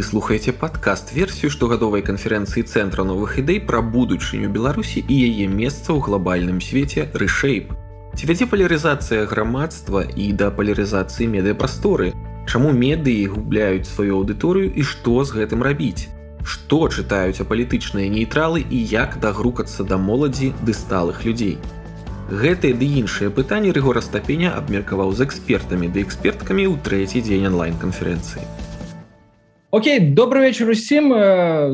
Слухаеце падкаст версію штогадовай канферэнцыі цэнтра новых ідэй пра будучыню Беларусі і яе месца ў глобальным свеце рэшэйп. Ці вядзе палярызацыя грамадства і да палярызацыі медыяпрасторы. Чаму медыі губляюць сваю аўдыторыю і што з гэтым рабіць? Што чытаюць апалітычныя нейтралы і як дагрукацца да моладзі ды сталых людзей? Гэтыя ды іншыя пытанні рэгора стапеня абмеркаваў з экспертамі ды эксперткамі ў трэці дзень онлайн-канферэнцыі. Окей, добрый вечер усім.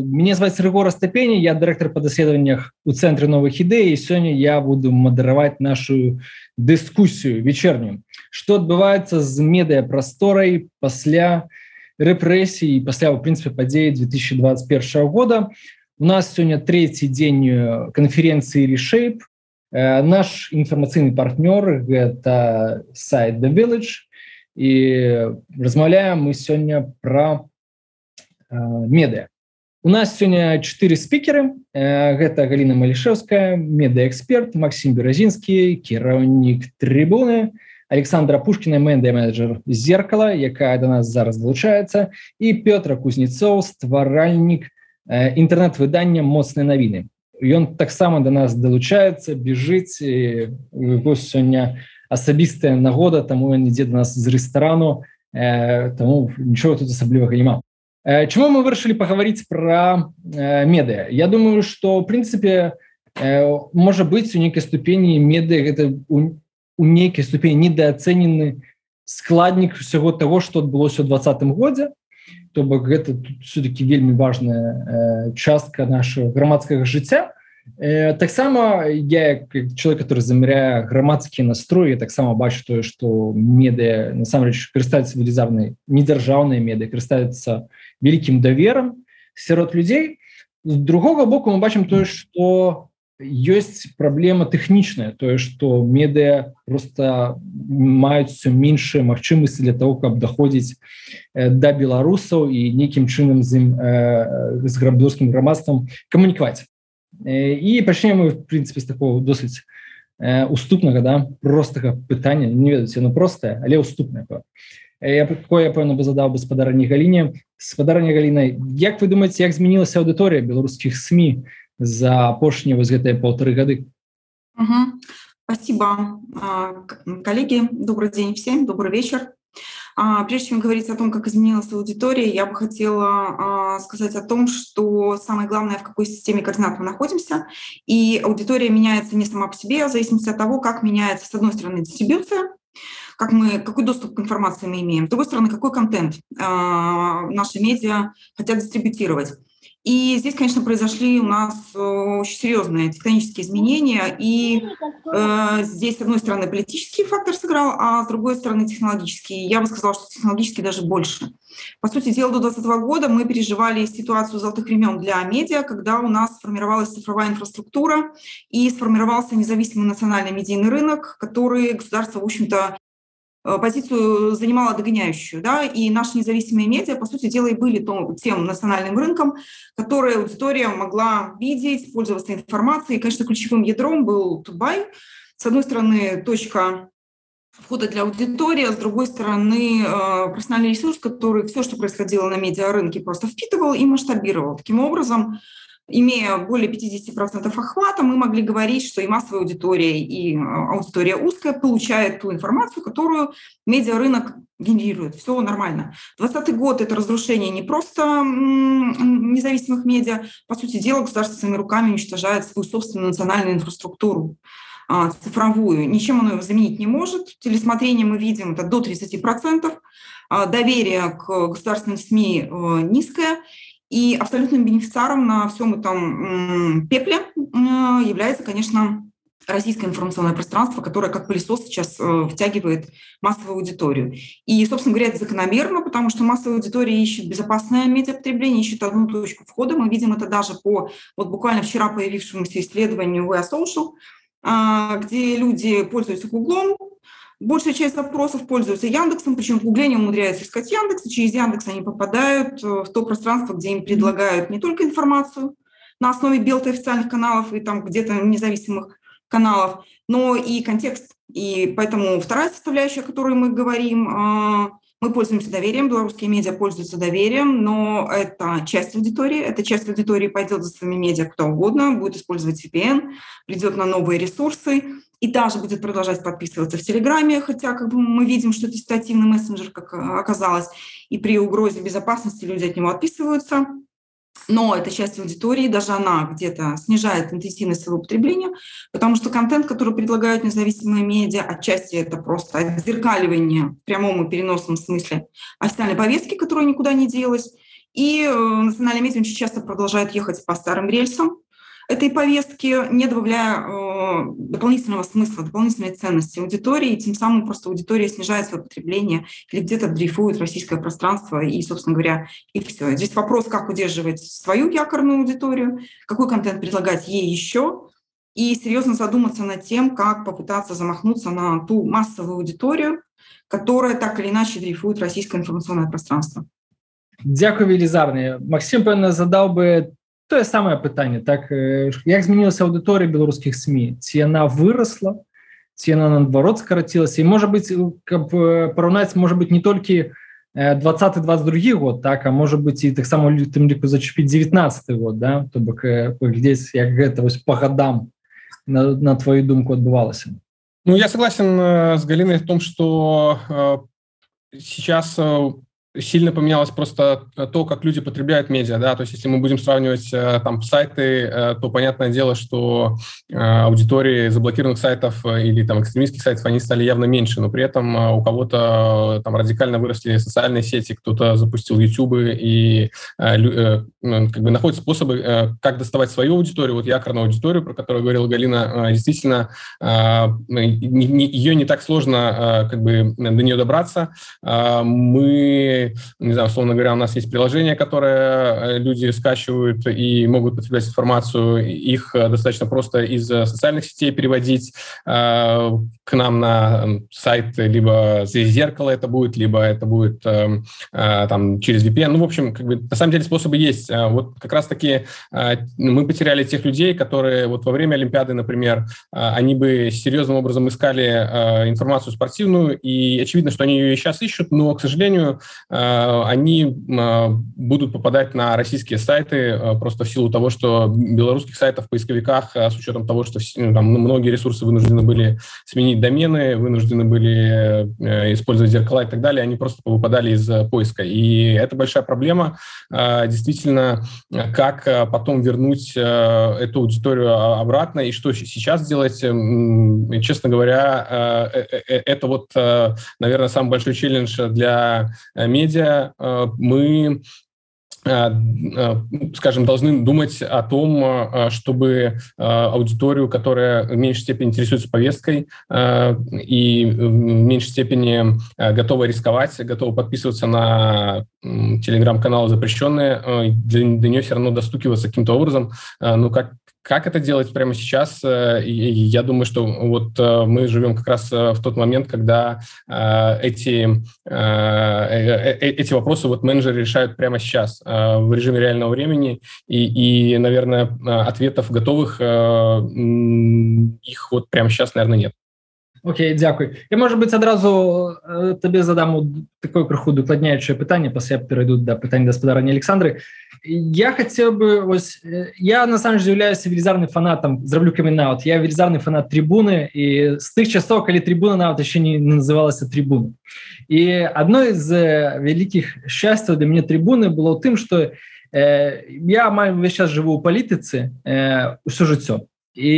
Мне зваць Рыгора Стапені, я дырэктар па даследаваннях у цэнтры новых ідэй і сёння я буду мадараваць нашу дыскусію вечернюю. Што адбываецца з медыяпрасторай пасля рэпрэсій пасля ў прынцыпе падзеі 2021 года. У нас сёння трэці дзень канферэнцыі Рішэйп, Э, наш інфармацыйны партнёр гэта сайт the village і размаўляем мы сёння про э, медыа у нас сёння четыре спікеры э, гэта галина малішевская медыаэксперт Макссім беразінскі кіраўнік трибуны александра пушкина мэнда менеджер зеркала якая до нас зараз вылучаецца і петра кузнецоў стваральнік інтэрнэт-выдання моцнай навіны ён таксама до нас далучаецца бежыць сёння асабістая нагода таму ён ідзе до нас з рэстарану э, тому нічого тут асаблівага няма э, чому мы вырашылі паговорить про э, медыа Я думаю что в прынцыпе э, можа быть у нейкай ступені меды гэта у, у нейкай ступені недооценены складнік всего того что адбылося у двадцатым годзе то бок гэта все-таки вельмі важная э, частка нашего грамадскага жыцця э, таксама я человек который замяряе грамадскія настроі таксама бачу тое что медыа насамрэч карыстаюцца велізарнай недзяржаўныя меды карыстаюцца вялікім даверам сярод людзей з другого боку мы бачым тое что ёсць праблема тэхнічная тое что медыа просто маюць все меншыя магчымасці для того каб даходзіць э, да беларусаў і нейкім чынам з ім э, з грабдорскім грамадствам камунікаваць. І пачнем мы в прынцыпе з такого досыць э, уступнага да простага пытання. Не ведаце ну простае але уступнае якое я пэўна бы задаў бы спадарні галіне спадарня галінай Як вы думаеце як змянілася аўдыторыя беларускіх сМ за апошнія вось гэтыя полторы гады угу. спасибо а, коллеги добрый день всем добрый вечер а, Прежде чем говорить о том, как изменилась аудитория, я бы хотела а, сказать о том, что самое главное, в какой системе координат мы находимся. И аудитория меняется не сама по себе, а в зависимости от того, как меняется, с одной стороны, дистрибьюция, как мы, какой доступ к информации мы имеем, с другой стороны, какой контент наши медиа хотят дистрибутировать. И здесь, конечно, произошли у нас э, очень серьезные тектонические изменения. И э, здесь, с одной стороны, политический фактор сыграл, а с другой стороны, технологический. Я бы сказала, что технологический даже больше. По сути дела, до 2020 года мы переживали ситуацию золотых времен для медиа, когда у нас сформировалась цифровая инфраструктура и сформировался независимый национальный медийный рынок, который государство, в общем-то, Э, позицию занимала догоняющую, да, и наши независимые медиа, по сути дела, и были том, тем национальным рынком, который аудитория могла видеть, пользоваться информацией. И, конечно, ключевым ядром был Тубай. С одной стороны, точка входа для аудитории, а с другой стороны, э, профессиональный ресурс, который все, что происходило на медиарынке, просто впитывал и масштабировал. Таким образом, имея более 50% охвата, мы могли говорить, что и массовая аудитория, и э, аудитория узкая получает ту информацию, которую медиарынок генерирует. Все нормально. 2020 год – это разрушение не просто независимых медиа. По сути дела, государство своими руками уничтожает свою собственную национальную инфраструктуру а, цифровую. Ничем оно его заменить не может. Телесмотрение мы видим – это до 30%. А, доверие к государственным СМИ э, низкое. И абсолютным бенефициаром на всем этом пепле является, конечно, российское информационное пространство, которое как пылесос сейчас э, втягивает массовую аудиторию. И, собственно говоря, это закономерно, потому что массовая аудитория ищет безопасное медиапотребление, ищет одну точку входа. Мы видим это даже по вот буквально вчера появившемуся исследованию We Social, а, где люди пользуются Гуглом, Большая часть запросов пользуются Яндексом, причем в Гугле не умудряются искать Яндекс, и через Яндекс они попадают э, в то пространство, где им предлагают не только информацию на основе белты официальных каналов и там где-то независимых каналов, но и контекст. И поэтому вторая составляющая, о которой мы говорим, а, Мы пользуемся доверием, белорусские медиа пользуются доверием, но это часть аудитории, эта часть аудитории пойдет за своими медиа кто угодно, будет использовать VPN, придет на новые ресурсы и даже будет продолжать подписываться в Телеграме, хотя как бы мы видим, что это ситуативный мессенджер, как оказалось, и при угрозе безопасности люди от него отписываются но эта часть аудитории, даже она где-то снижает интенсивность своего потребления, потому что контент, который предлагают независимые медиа, отчасти это просто отзеркаливание в прямом и переносном смысле официальной повестки, которая никуда не делась. И э, национальные медиа очень часто продолжают ехать по старым рельсам, этой повестки, не добавляя э, дополнительного смысла, дополнительной ценности аудитории, и тем самым просто аудитория снижает свое потребление или где-то дрейфует российское пространство, и, собственно говоря, и все. Здесь вопрос, как удерживать свою якорную аудиторию, какой контент предлагать ей еще, и серьезно задуматься над тем, как попытаться замахнуться на ту массовую аудиторию, которая так или иначе дрейфует российское информационное пространство. Дякую велізарне Максим певно задав би тое самае пытанне так як змянілася аўдыторыя беларускіх сМ ці яна выросла ці яна наадварот скарацілася і можа быть каб параўнаць можа быть не толькі 20 22 год так а можа быть і таксама тым ліку зачапіць 19 год да? То бок паглядзець як гэта вось по годам на, на твою думку адбывалася Ну я согласен с Галиной в том что сейчас сильно поменялось просто то, как люди потребляют медиа, да, то есть если мы будем сравнивать э, там сайты, э, то понятное дело, что э, аудитории заблокированных сайтов или там экстремистских сайтов, они стали явно меньше, но при этом у кого-то там радикально выросли социальные сети, кто-то запустил YouTube и ну, как бы находит способы, как доставать свою аудиторию, вот якорную аудиторию, про которую говорила Галина, действительно, ее не так сложно как бы до нее добраться. Мы не знаю, условно говоря, у нас есть приложения, которые э, люди скачивают и могут потреблять информацию, их э, достаточно просто из э, социальных сетей переводить к нам на сайт, либо через зеркало это будет, либо это будет э, э, там через VPN. Ну, в общем, как бы, на самом деле способы есть. Вот как раз-таки мы потеряли тех людей, которые вот во время Олимпиады, например, они бы серьезным образом искали информацию спортивную, и очевидно, что они ее и сейчас ищут, но, к сожалению, они э, будут попадать на российские сайты э, просто в силу того, что белорусских сайтов в поисковиках, с учетом того, что ну, там многие ресурсы вынуждены были сменить домены, вынуждены были использовать зеркала и так далее, они просто выпадали из поиска. И это большая проблема. Действительно, как потом вернуть эту аудиторию обратно и что сейчас делать, честно говоря, это вот, наверное, самый большой челлендж для медиа э, мы э, э, скажем, должны думать о том, чтобы аудиторию, которая в меньшей степени интересуется повесткой и в меньшей степени готова рисковать, готова подписываться на телеграм-каналы запрещенные, для, для нее все равно достукиваться каким-то образом, ну, как, как это делать прямо сейчас? Э, я думаю, что вот э, мы живем как раз э, в тот момент, когда эти, эти вопросы вот менеджеры решают прямо сейчас в режиме реального времени, и, и наверное, ответов готовых их вот прямо сейчас, наверное, нет. Окей, дзякуй. Я можа быць адразу табе задам такое крыху дакладняючае пытанне пасля перайду да пытання гаспадарання Александры я хотел бы вось, я на самом деле являюсь велізарным фанатам зраблю каменаут я велізарны фанат трибуны і з тых часоў калі трибуна нават еще не называлася трибуна і одно из вялікіх счастьяў для мяне трибуны было ў тым что э, я амаль увесь час жыву у палітыцы э, ўсё жыццё і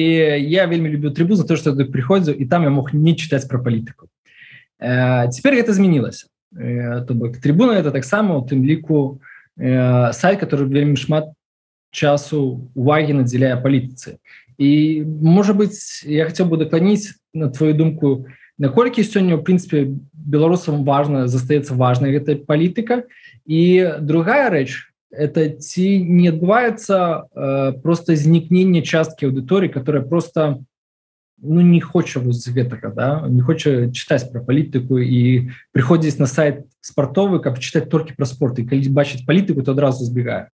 я вельмі люблю трибу за то что ты приходзіў і там я мог не читать про палітыку э, теперь гэта змянілася э, то бок трибуна это таксама у тым ліку э, сайт который вельмі шмат часу увагі надзяляе палітыцы і можа быть я хотел бы дакладніць на твою думку наколькі сёння у прынцыпе беларусам важна застаецца важная гэтая палітыка і другая рэч это ці не адбываецца э, просто знікнення часткі аўдыторыі которая просто ну не хоча вось гэтага да не хоча чытаць пра палітыку і прыходзіць на сайт спартовы каб чытаць толькі пра спорт і калі бачыць палітыку то адразу збегае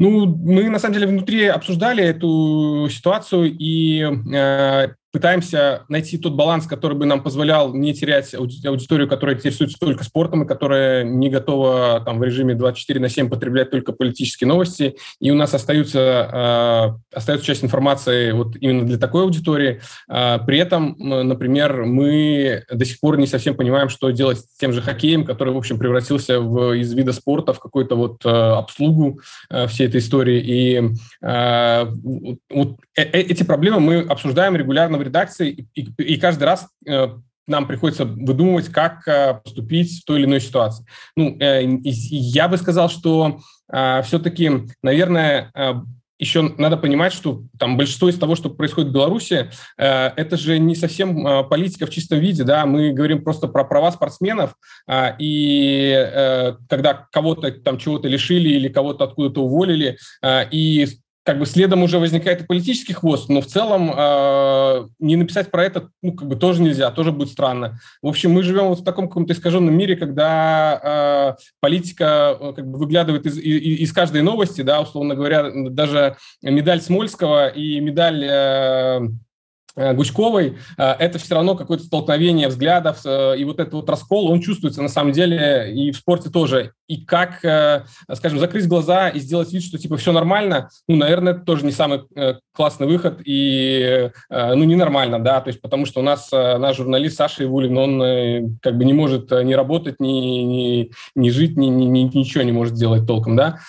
Ну, мы на самом деле внутри обсуждали эту ситуацию, и э, пытаемся найти тот баланс, который бы нам позволял не терять аудиторию, которая интересуется только спортом и которая не готова там, в режиме 24 на 7 потреблять только политические новости. И у нас остаются, э, остается часть информации вот именно для такой аудитории. Э, при этом, например, мы до сих пор не совсем понимаем, что делать с тем же хоккеем, который, в общем, превратился в, из вида спорта в какую-то вот э, обслугу э, всей этой истории. И э, вот э, эти проблемы мы обсуждаем регулярно в редакции, и, и каждый раз э, нам приходится выдумывать, как э, поступить в той или иной ситуации. Ну, э, я бы сказал, что э, все-таки, наверное, э, еще надо понимать, что там большинство из того, что происходит в Беларуси, э, это же не совсем э, политика в чистом виде, да, мы говорим просто про права спортсменов, э, и э, когда кого-то там чего-то лишили или кого-то откуда-то уволили, э, и как бы следом уже возникает и политический хвост, но в целом э, не написать про это, ну, как бы тоже нельзя, тоже будет странно. В общем, мы живем вот в таком каком-то искаженном мире, когда э, политика как бы выглядывает из, из, из каждой новости, да, условно говоря, даже медаль Смольского и медаль э, Э, Гучковой, э, это все равно какое-то столкновение взглядов, э, и вот этот вот раскол, он чувствуется на самом деле и в спорте тоже. И как, скажем, закрыть глаза и сделать вид, что типа все нормально, ну, наверное, это тоже не самый классный выход и, ну, ненормально, да, то есть потому что у нас наш журналист Саша Ивулин, он как бы не может ни работать, ни, ни, ни жить, ни, ни, ничего не может делать толком, да,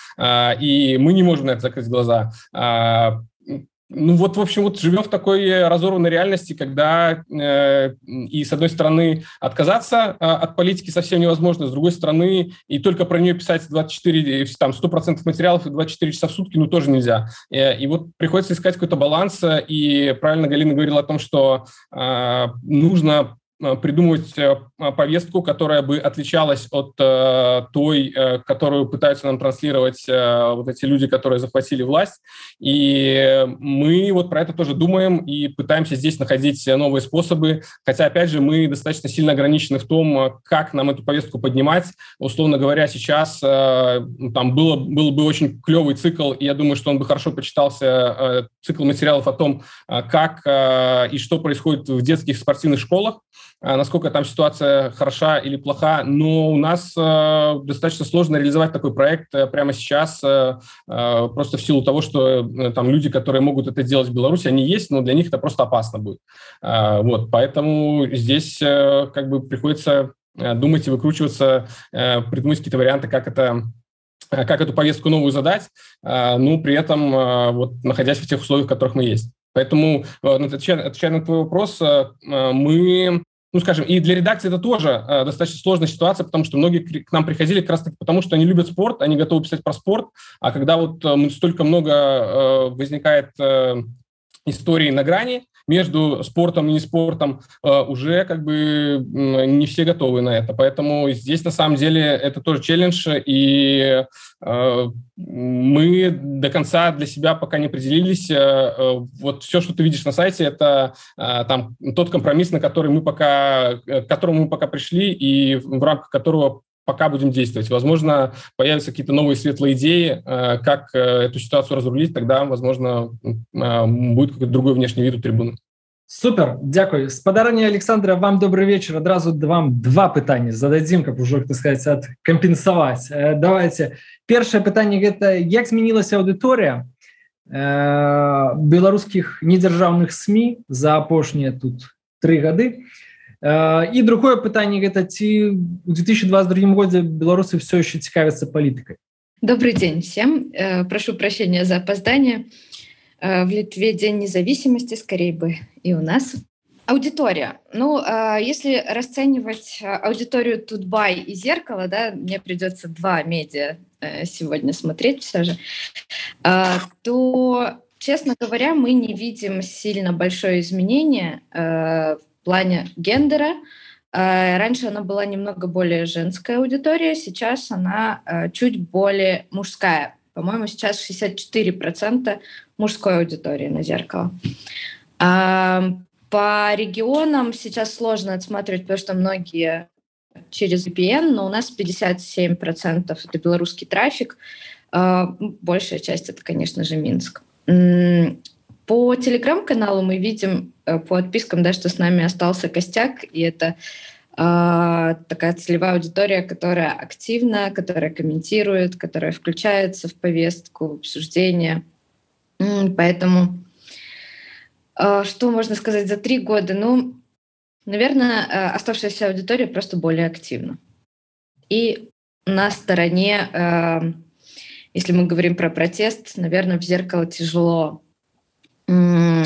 и мы не можем на это закрыть глаза ну вот, в общем, вот живем в такой разорванной реальности, когда э, и, с одной стороны, отказаться э, от политики совсем невозможно, с другой стороны, и только про нее писать 24, там, 100% материалов и 24 часа в сутки, ну, тоже нельзя. Э, и вот приходится искать какой-то баланс, и правильно Галина говорила о том, что э, нужно Э, придумывать э, повестку, которая бы отличалась от э, той, э, которую пытаются нам транслировать э, вот эти люди, которые захватили власть. И мы вот про это тоже думаем и пытаемся здесь находить новые способы. Хотя, опять же, мы достаточно сильно ограничены в том, как нам эту повестку поднимать. Условно говоря, сейчас э, там было, был бы очень клевый цикл, и я думаю, что он бы хорошо почитался, э, цикл материалов о том, э, как э, и что происходит в детских спортивных школах. А, насколько там ситуация хороша или плоха, но у нас э, достаточно сложно реализовать такой проект э, прямо сейчас, э, просто в силу того, что там люди, которые могут это делать в Беларуси, они есть, но для них это просто опасно будет. Вот, поэтому здесь как бы приходится думать и выкручиваться, придумать какие-то варианты, как это как эту повестку новую задать, ну, при этом вот находясь в тех условиях, в которых мы есть. Поэтому, отвечая, отвечая на твой вопрос, мы ну, скажем, и для редакции это тоже э, достаточно сложная ситуация, потому что многие к нам приходили как раз-таки потому, что они любят спорт, они готовы писать про спорт, а когда вот э, столько много э, возникает э, историй на грани, между спортом и не спортом, э, уже как бы не все готовы на это. Поэтому здесь на самом деле это тоже челлендж, и э, мы до конца для себя пока не определились. Э, вот все, что ты видишь на сайте, это там тот компромисс, на который мы пока, к которому мы пока пришли, и в рамках которого пока будем действовать. Возможно, появятся какие-то новые светлые идеи, э, как э, эту ситуацию разрулить, тогда, возможно, э, будет какой-то другой внешний вид у трибуны. Супер, дякую. Спадарня Александра, вам добрый вечер. Одразу вам два пытання зададзім, каб ужо так сказать адкампенсаваць. Давайте. Першае пытанне гэта як змянілася аўдыторыя э, беларускіх недзяржаўных СМі за апошнія тут тры гады. І другое пытанне гэта ці у 2022 годзе беларусы все еще цікавятся политикой добрый день всем э, прошу прощения за опоздание э, в литве день независимости скорее бы и у нас аудитория ну э, если расценивать аудиторию тутбай и зеркало да мне придется два медиа сегодня смотреть все же то честно говоря мы не видим сильно большое изменение в плане гендера. Э, раньше она была немного более женская аудитория, сейчас она э, чуть более мужская. По-моему, сейчас 64% мужской аудитории на зеркало. По регионам сейчас сложно отсматривать, потому что многие через VPN, но у нас 57% это белорусский трафик. Э, большая часть это, конечно же, Минск. По телеграм-каналу мы видим э, по отпискам, да, что с нами остался костяк, и это э, такая целевая аудитория, которая активна, которая комментирует, которая включается в повестку, в обсуждение. Поэтому э, что можно сказать за три года? Ну, наверное, э, оставшаяся аудитория просто более активна. И на стороне, э, если мы говорим про протест, наверное, в зеркало тяжело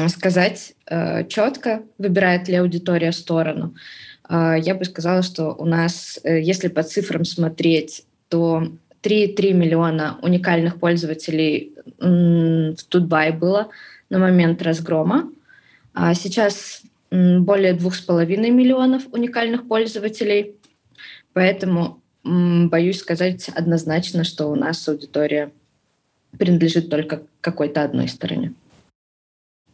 сказать э, четко, выбирает ли аудитория сторону. Э, я бы сказала, что у нас, э, если по цифрам смотреть, то 3,3 миллиона уникальных пользователей в Тутбай было на момент разгрома. А сейчас более 2,5 миллионов уникальных пользователей. Поэтому боюсь сказать однозначно, что у нас аудитория принадлежит только какой-то одной стороне.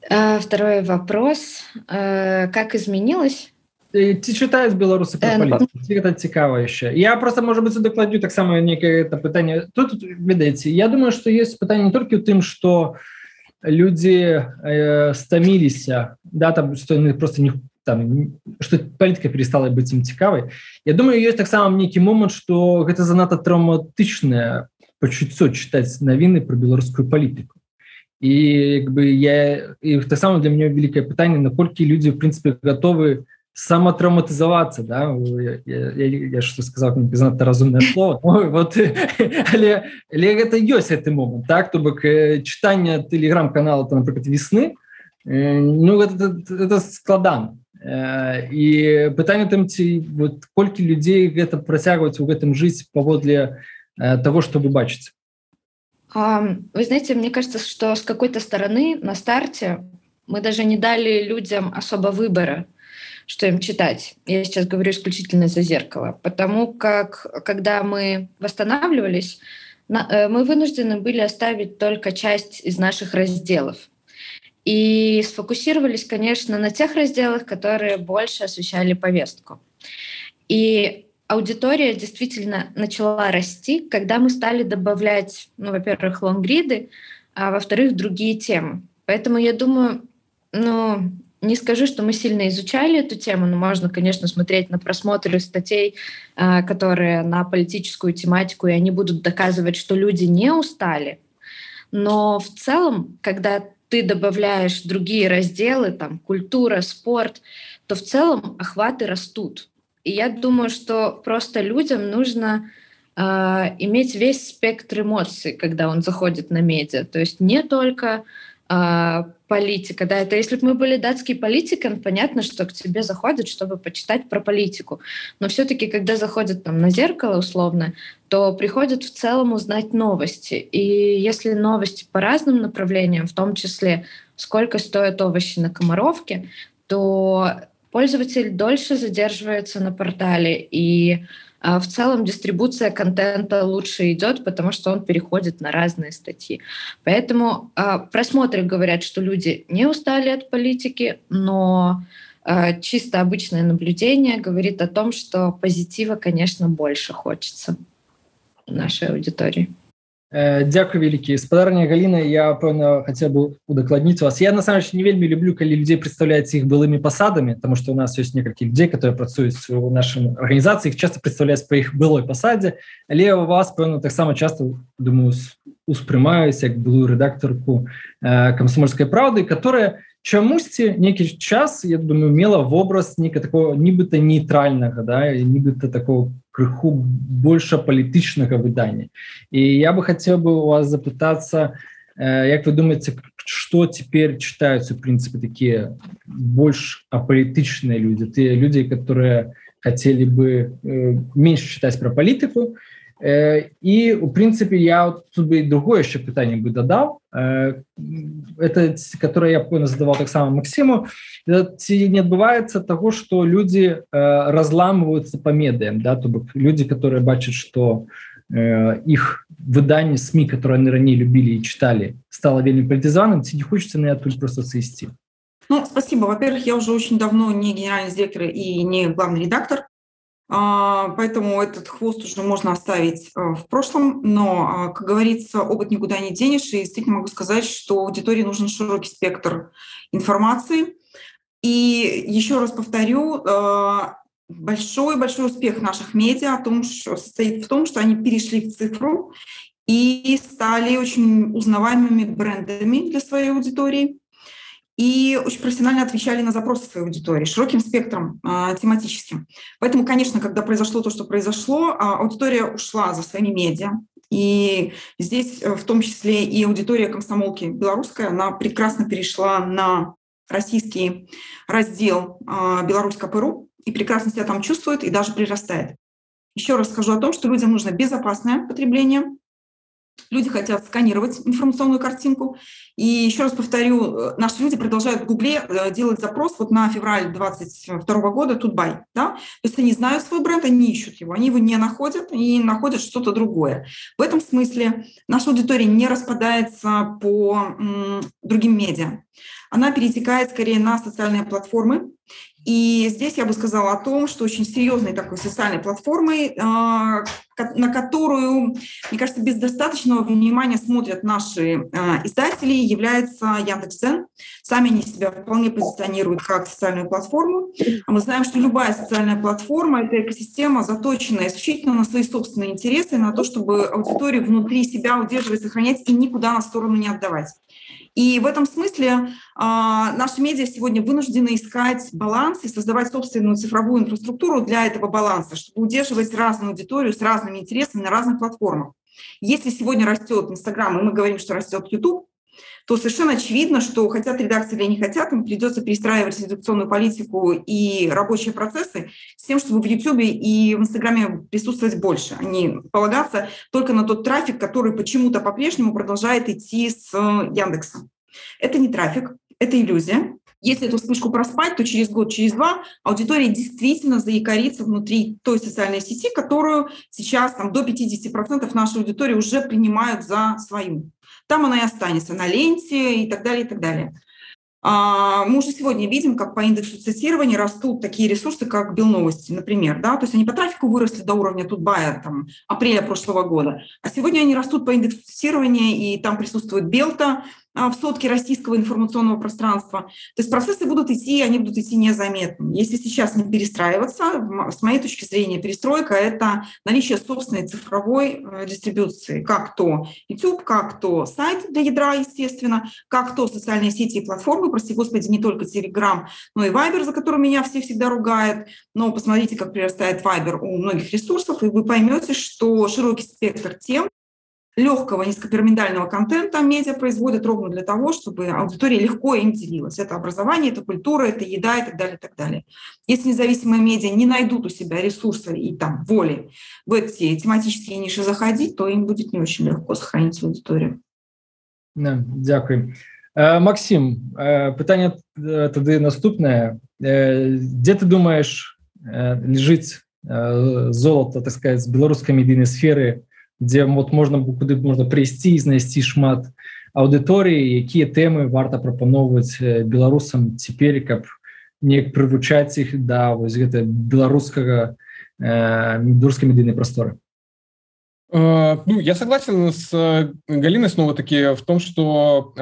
Второй вопрос. Как изменилось? Ці читаюць беларусы про палітыку гэта цікава яшчэ я просто может быть дакладню таксама некае это пытанне тут ведаеце я думаю что есть пытанне не толькі ў тым что люди э, стаміліся да там что просто не там что палітка перестала быць ім цікавай Я думаю есть таксама нейкі момант что гэта занадта траўматычнае пачуццё чытаць навіны про беларускую палітыку і як бы я і таксама для мяне вялікае пытанне наколькі людзі в прынцыпе готовы саматраўматызавацца да? Я, я, я, я что сказал занадта разумное слово. Вот але, але гэта ёсць гэты момант так? То бок чытанне телеграм-канала то напрыклад весны ну это, это складан. І пытанне там ці вот колькі людзей гэта працягваць у гэтым жыць паводле того чтобы бачыць вы знаете, мне кажется, что с какой-то стороны на старте мы даже не дали людям особо выбора, что им читать. Я сейчас говорю исключительно за зеркало, потому как когда мы восстанавливались, э, мы вынуждены были оставить только часть из наших разделов. И сфокусировались, конечно, на тех разделах, которые больше освещали повестку. И аудитория действительно начала расти, когда мы стали добавлять, ну, во-первых, лонгриды, а во-вторых, другие темы. Поэтому я думаю, ну, не скажу, что мы сильно изучали эту тему, но можно, конечно, смотреть на просмотры статей, а, которые на политическую тематику, и они будут доказывать, что люди не устали. Но в целом, когда ты добавляешь другие разделы, там, культура, спорт, то в целом охваты растут. И я думаю, что просто людям нужно э, иметь весь спектр эмоций, когда он заходит на медиа. То есть не только э, политика. Да, это если бы мы были датский политиком, понятно, что к тебе заходят, чтобы почитать про политику. Но все-таки, когда заходят там на зеркало условно, то приходят в целом узнать новости. И если новости по разным направлениям, в том числе сколько стоят овощи на Комаровке, то пользователь дольше задерживается на портале, и а, в целом дистрибуция контента лучше идет, потому что он переходит на разные статьи. Поэтому а, просмотры говорят, что люди не устали от политики, но а, чисто обычное наблюдение говорит о том, что позитива, конечно, больше хочется нашей аудитории. Дякую вялікі спадарня Галіна я пэўна хаця бы удакладніць вас. Я на самом не вельмі люблю калі людзей представляюць іх былымі пасадамі тому что у нас ёсць некалькі людзей которые працуюць у нашым арганізацыі их часто представляюць па іх былой пасадзе але у вас пэўна таксама часто думаю успрымаюць як былую рэдактарку камсомольской праўды которая чамусьці некі час я думаю мела вобраз нека такого нібыта нейтральнага да нібыта такого крыху больш палітычнага выдання і я бы хацеў бы у вас запытацца э, як вы думаеце што цяпер чытаюць у прынцыпе такія больш апалітычныя людзі тыя людзі которые хацелі бы э, менш чытаць пра палітыку і у прынцыпе я тут бы другое яшчэ пытанне бы дадаў это которое я понял задавал таксама Максиму ці не адбываецца того что люди разламываются по медыям да то бок люди которые бачат что их выданне сми которые они раней любили и читали стало вельмі политизаным ці не хочется на тут просто сысти ну, спасибо во-первых я уже очень давно не генеральный директор и не главный редактор поэтому этот хвост уже можно оставить в прошлом, но, как говорится, опыт никуда не денешь, и действительно могу сказать, что аудитории нужен широкий спектр информации. И еще раз повторю, большой-большой успех наших медиа о том, что состоит в том, что они перешли в цифру и стали очень узнаваемыми брендами для своей аудитории и очень профессионально отвечали на запросы своей аудитории широким спектром э, тематическим. Поэтому, конечно, когда произошло то, что произошло, э, аудитория ушла за своими медиа. И здесь э, в том числе и аудитория комсомолки белорусская, она прекрасно перешла на российский раздел э, беларусь.ру и прекрасно себя там чувствует и даже прирастает. Еще раз скажу о том, что людям нужно безопасное потребление, Люди хотят сканировать информационную картинку. И еще раз повторю, э, наши люди продолжают в Гугле э, делать запрос вот на февраль 2022 года Тутбай. Да? То есть они знают свой бренд, они ищут его, они его не находят и находят что-то другое. В этом смысле наша аудитория не распадается по другим медиа. Она перетекает скорее на социальные платформы, и здесь я бы сказала о том, что очень серьезной такой социальной платформой, а, на которую, мне кажется, без достаточного внимания смотрят наши а, издатели, является Яндекс.Дзен. Сами они себя вполне позиционируют как социальную платформу. А мы знаем, что любая социальная платформа – это экосистема, заточенная исключительно на свои собственные интересы, на то, чтобы аудиторию внутри себя удерживать, сохранять и никуда на сторону не отдавать. И в этом смысле э, наши медиа сегодня вынуждены искать баланс и создавать собственную цифровую инфраструктуру для этого баланса, чтобы удерживать разную аудиторию с разными интересами на разных платформах. Если сегодня растет Инстаграм, и мы говорим, что растет YouTube, то совершенно очевидно, что хотят редакции или не хотят, им придется перестраивать редакционную политику и рабочие процессы с тем, чтобы в YouTube и в Инстаграме присутствовать больше, а не полагаться только на тот трафик, который почему-то по-прежнему продолжает идти с Яндекса. Это не трафик, это иллюзия. Если эту вспышку проспать, то через год, через два аудитория действительно заякорится внутри той социальной сети, которую сейчас там, до 50% нашей аудитории уже принимают за свою. Там она и останется на ленте и так далее, и так далее. А, мы уже сегодня видим, как по индексу цитирования растут такие ресурсы, как Белновости, например. Да? То есть они по трафику выросли до уровня Тутбая там, апреля прошлого года. А сегодня они растут по индексу цитирования, и там присутствует Белта, в сотке российского информационного пространства. То есть процессы будут идти, они будут идти незаметно. Если сейчас не перестраиваться, с моей точки зрения, перестройка – это наличие собственной цифровой э, дистрибуции, как то YouTube, как то сайт для ядра, естественно, как то социальные сети и платформы, прости господи, не только Telegram, но и Viber, за который меня все всегда ругают. Но посмотрите, как прирастает Viber у многих ресурсов, и вы поймете, что широкий спектр тем, легкого низкопирамидального контента медиа производят ровно для того, чтобы аудитория легко им делилась. Это образование, это культура, это еда и так далее, и так далее. Если независимые медиа не найдут у себя ресурсы и там воли в эти тематические ниши заходить, то им будет не очень легко сохранить аудиторию. Да, дякую. Максим, питання тоді наступне. Де ти думаєш лежить золото, так сказать, з беларускай медійнай сферы Дзе вот можна куды можна прыйсці знайсці шмат аўдыторыі якія тэмы варта прапаноўваць беларусам цяпер каб неяк прывучаць іх да вось гэта беларускага беларускай медыйнай прасторы Ну, я согласен с Галиной снова-таки в том, что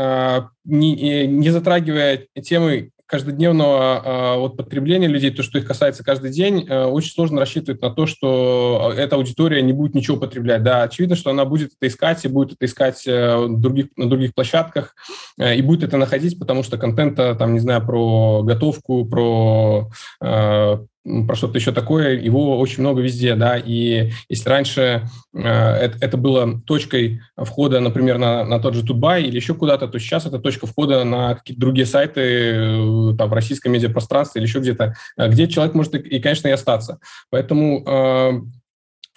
не, не затрагивая темы каждодневного э, вот, потребления людей, то, что их касается каждый день, э, очень сложно рассчитывать на то, что эта аудитория не будет ничего потреблять. Да, очевидно, что она будет это искать и будет это искать э, других, на других площадках э, и будет это находить, потому что контента, там, не знаю, про готовку, про э, про что-то еще такое, его очень много везде, да, и если раньше э, это, это было точкой входа, например, на, на тот же Тутбай или еще куда-то, то сейчас это точка входа на какие-то другие сайты, э, там, в российском медиапространстве или еще где-то, э, где человек может и, и, конечно, и остаться. Поэтому э,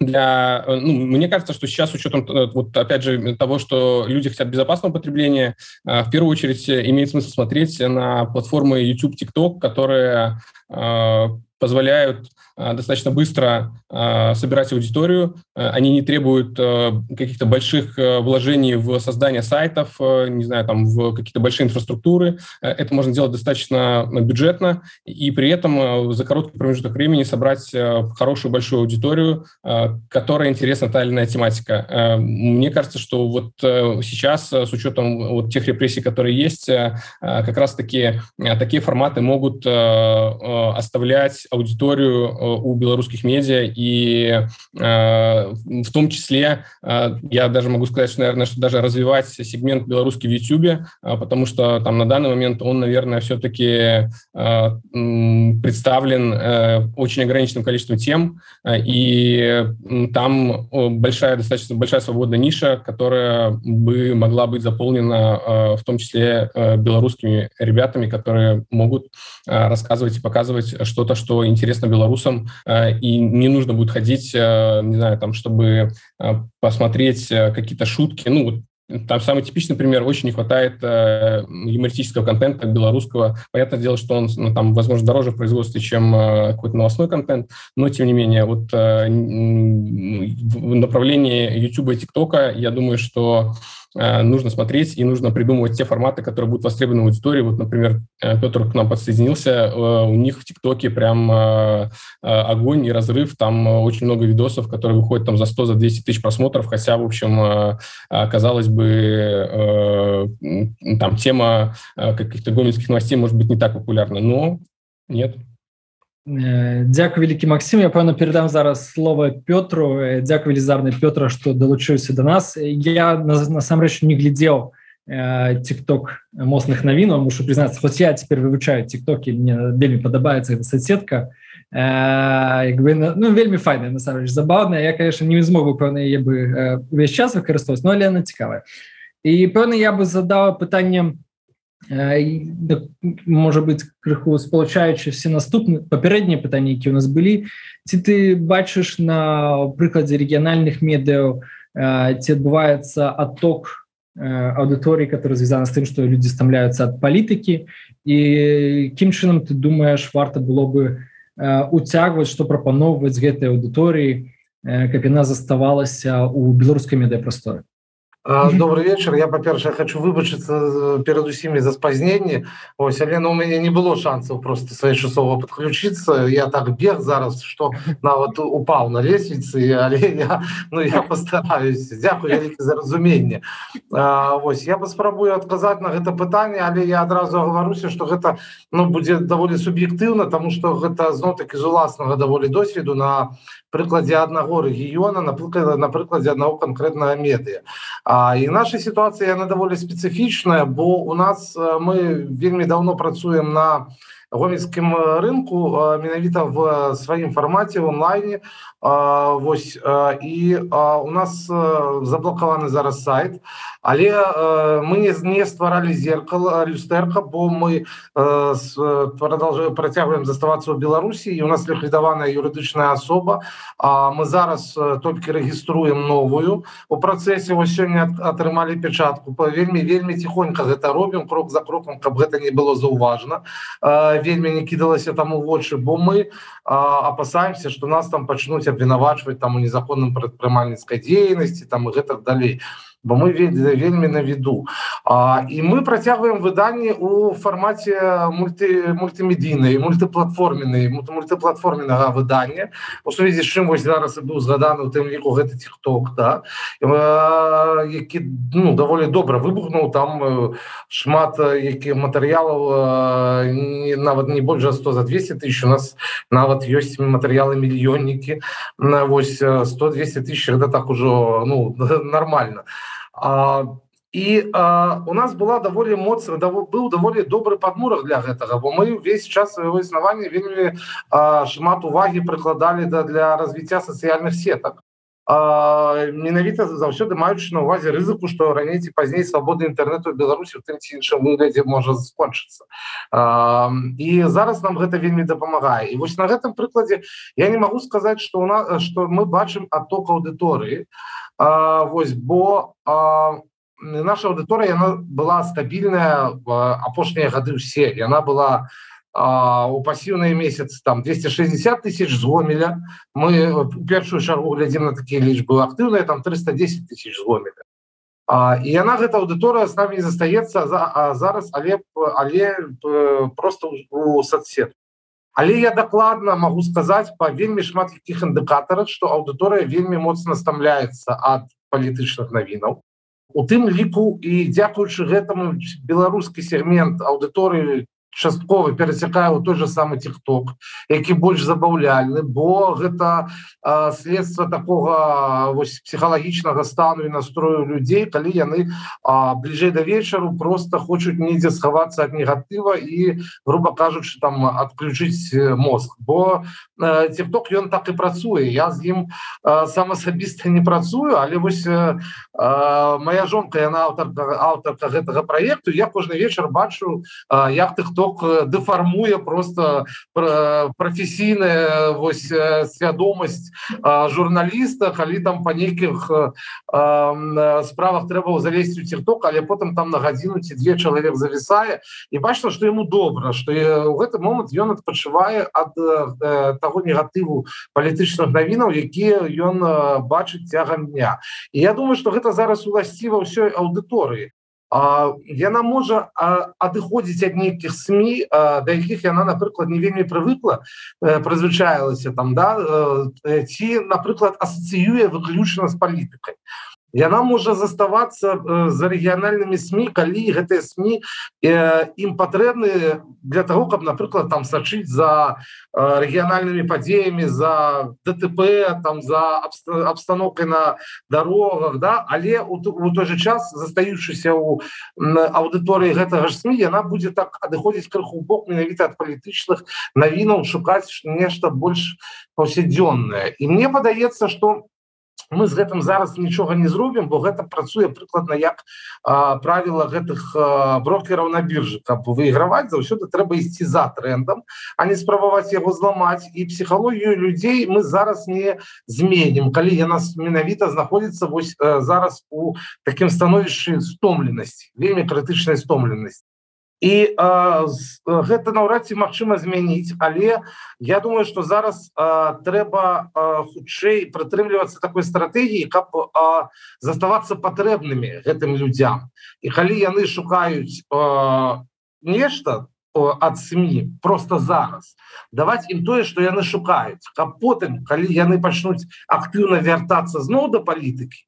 для, ну, мне кажется, что сейчас с учетом, вот опять же, того, что люди хотят безопасного потребления, в первую очередь имеет смысл смотреть на платформы YouTube, TikTok, которые позволяют достаточно быстро собирать аудиторию. Они не требуют каких-то больших вложений в создание сайтов, не знаю, там в какие-то большие инфраструктуры. Это можно делать достаточно бюджетно и при этом за короткий промежуток времени собрать хорошую большую аудиторию, которая интересна та или иная тематика. Мне кажется, что вот сейчас с учетом вот тех репрессий, которые есть, как раз-таки такие форматы могут оставлять аудиторию э, у белорусских медиа, и э, в том числе э, я даже могу сказать, что, наверное, что даже развивать сегмент белорусский в YouTube, потому что там на данный момент он, наверное, все-таки представлен очень ограниченным количеством тем, и там большая, достаточно большая свободная ниша, которая бы могла быть заполнена в том числе белорусскими ребятами, которые могут рассказывать и показывать что-то, что интересно белорусам, э, и не нужно будет ходить, э, не знаю, там, чтобы э, посмотреть какие-то шутки. Ну, там самый типичный пример, очень не хватает э, юмористического контента белорусского. Понятное дело, что он, ну, там, возможно, дороже в производстве, чем э, какой-то новостной контент, но, тем не менее, вот э, в направлении YouTube и ТикТока, я думаю, что нужно смотреть и нужно придумывать те форматы, которые будут востребованы в аудитории. Вот, например, э, Петр к нам подсоединился, э, у них в ТикТоке прям огонь и разрыв, там очень много видосов, которые выходят там за 100, за 200 тысяч просмотров, хотя, в общем, казалось бы, там тема каких-то гомельских новостей может быть не так популярна, но нет. Дякую вялікі Максім Я пэўна передам зараз слова Пётру Дякую велізарны Пётра што далучыўся до нас я насамрэч не глядзеў тикток моцных навінаў мушу признацца хоць я теперь вывучаю тиктоки мне вельмі падабаецца эта соцсетка як бы ну вельмі файная насамрэч забаўная я конечно не змогу пэўна я бы увесь час выкарыстоўваць но але она цікавая і пэўна я бы задала пытанне можа быть крыху спалучаючы все наступны папярэднія пытанні які у нас былі ці ты бачыш на прыкладзе рэгіянальных медыяў ці адбываецца отток аўдыторыі который звязана з тым что люди стамляются ад палітыкі і кім чынам ты думаешь варта было бы уцягваць что прапаноўваць гэтай аўдыторыі каб яна заставалася у беларускай медыяпрасторы добрый вечер. Я по-першае хочу выбачыцца перад усімі за спазненне ось але ну, у мяне не было шансаў просто своечасова подключиться. Я так бег зараз что нават упал на лесвіцы але я ну я постараюсь. Дякую вялікі за разуменне Вось я паспрабую адказаць на гэта пытанне але я адразу гаваруся что гэта ну будзе даволі суб'ектыўна тому что гэта зноў таки з уласнага даволі досведу на прыкладзе аднаго рэгіёна напрыклад на прыкладзе аднаго канкрэтнага медыа і наша сітуацыя яна даволі спецыфічная бо у нас мы вельмі давно працуем на гомельскім рынку менавіта в сваім фармаце в онлайне. Вось і у нас заблокаваны зараз сайт. Але мы не не стваралі зеркало люстэрка бо мы продолжаем працягваем заставацца ў беларусі і у нас ліквідаваная юрыдычная асоба а мы зараз толькі рэгіструем новую. У працэсе вось сёння атрымалі печатку. По вельмі вельмі тихонька гэта робім крок за кроком каб гэта не было заўважна вельмі не кідалася там у вочы бо мы опасаемся что нас там пачнуць могуць абвінавачваць там у незаконным прадпрымальніцкай дзейнасці там і гэтак далей бо мы вельмі на віду і мы працягваем выданні у фармаце мульты мультымедійнай мультыплатформенай мультыплатформенага выдання у сувязі з чым вось зараз і быў згаданы у тым ліку гэта тикток да які ну даволі добра выбухнуў там шмат які матэрыялаў нават не больш за 100 за 200 тысяч у нас нават ёсць матэрыялы мільённікі на вось 100 200 тысяч это так ужо ну нормально. а А, і а, у нас была даволі моцна даво, быў даволі добры падмурах для гэтага бо мы ўвесь час свайго існавання вельмі а, шмат увагі прыкладалі да для развіцця сацыяльных сетак. Менавіта заўсёды маючы на увазе рызыку што раней ці пазней свабоды інтэрнету беларусі у тым ці іншым выглядзе можа скончыцца. І зараз нам гэта вельмі дапамагае. І вось на гэтым прыкладзе я не магу сказаць што у нас што мы бачым отток аўдыторыі. а А, вось бо а, наша аўдыторыя яна была стабільная апошнія гады ўсе. Яна была у пассіўныя месяцы там 260 тысяч з гомеля мы першую чаргу глядзім на такія лічбы актыўныя там 310 тысяч з гомеля і яна гэта аўдыторыя з нами не застаецца за а зараз але але просто у соцсет але я дакладна могу сказаць по вельмі шмат якіх індыкатарах что аўдыторыя вельмі моцна стамляецца ад палітычных навінаў. У тым ліку і дзякуючы гэтаму беларускі сегмент аўдыторыі часткова перацякае ў той же самы тикток які больш забаўляльны бо гэта э, следства такого вось псіхалагічнага стану і настрою людзей калі яны э, бліжэй да вечару просто хочуць недзе схавацца ад негатыва і грубо кажучы там адключыць мозг. Бо э, тикток ён так і працуе. Я з ім э, сам асабіста не працую але вось э, моя жонка яна аўтарка аўтарка гэтага проекту я кожны вечар бачу э, як ты хто бок э, дэфармуе просто прафесійная вось э, свядомасць журналіста калі там па нейкіх э, справах трэба залезть у церток але потым там на гадзіну ці дзве чалавек завісае. І бачна што яму добра што у гэты момант ён адпачывае ад таго негатыву палітычных навінаў якія ён бачыць цягам дня. І я думаю что гэта зараз уласціва ўсёй аўдыторыі яна можа адыходзіць ад нейкіх сМ да якіх яна напрыклад не вельмі прывыкла прызвычаілася там да ці напрыклад асацыюе выключна з палітыкай яна можа заставацца э, за рэгіянальнымі сМ калі гэтыя сМ э, ім патрэбны для того каб напрыклад там сачыць за э, рэгіянальнымі падзеямі за ДТП там за абстаноўкай на дарогах да? Але у, той же час застаючыся у аўдыторыі гэтага ж сМ яна будзе так адыходзіць крыху бок менавіта ад палітычных навінаў шукаць нешта больш паўсядзённае. І мне падаецца что у мы з гэтым зараз нічога не зробім бо гэта працуе прыкладна як правіла гэтых брокераў на біржы. Каб выйграваць заўсёды трэба ісці за трендам а не спрабаваць яго зламаць. І псіхалогію людзей мы зараз не зменім. Калі яна менавіта знаходзіцца вось зараз у такім становішчы стомленасці вельмі крытычнай стомленасці і а, гэта наўрад ці магчыма змяніць але я думаю что зараз а, трэба хутчэй прытрымлівацца такой стратэгіі каб а, заставацца патрэбнымі гэтым людзям. І калі яны шукаюць а, нешта ад сМ просто зараз даваць ім тое что яны шукаюць. Каб потым калі яны пачнуць актыўна вяртацца зноў да палітыкі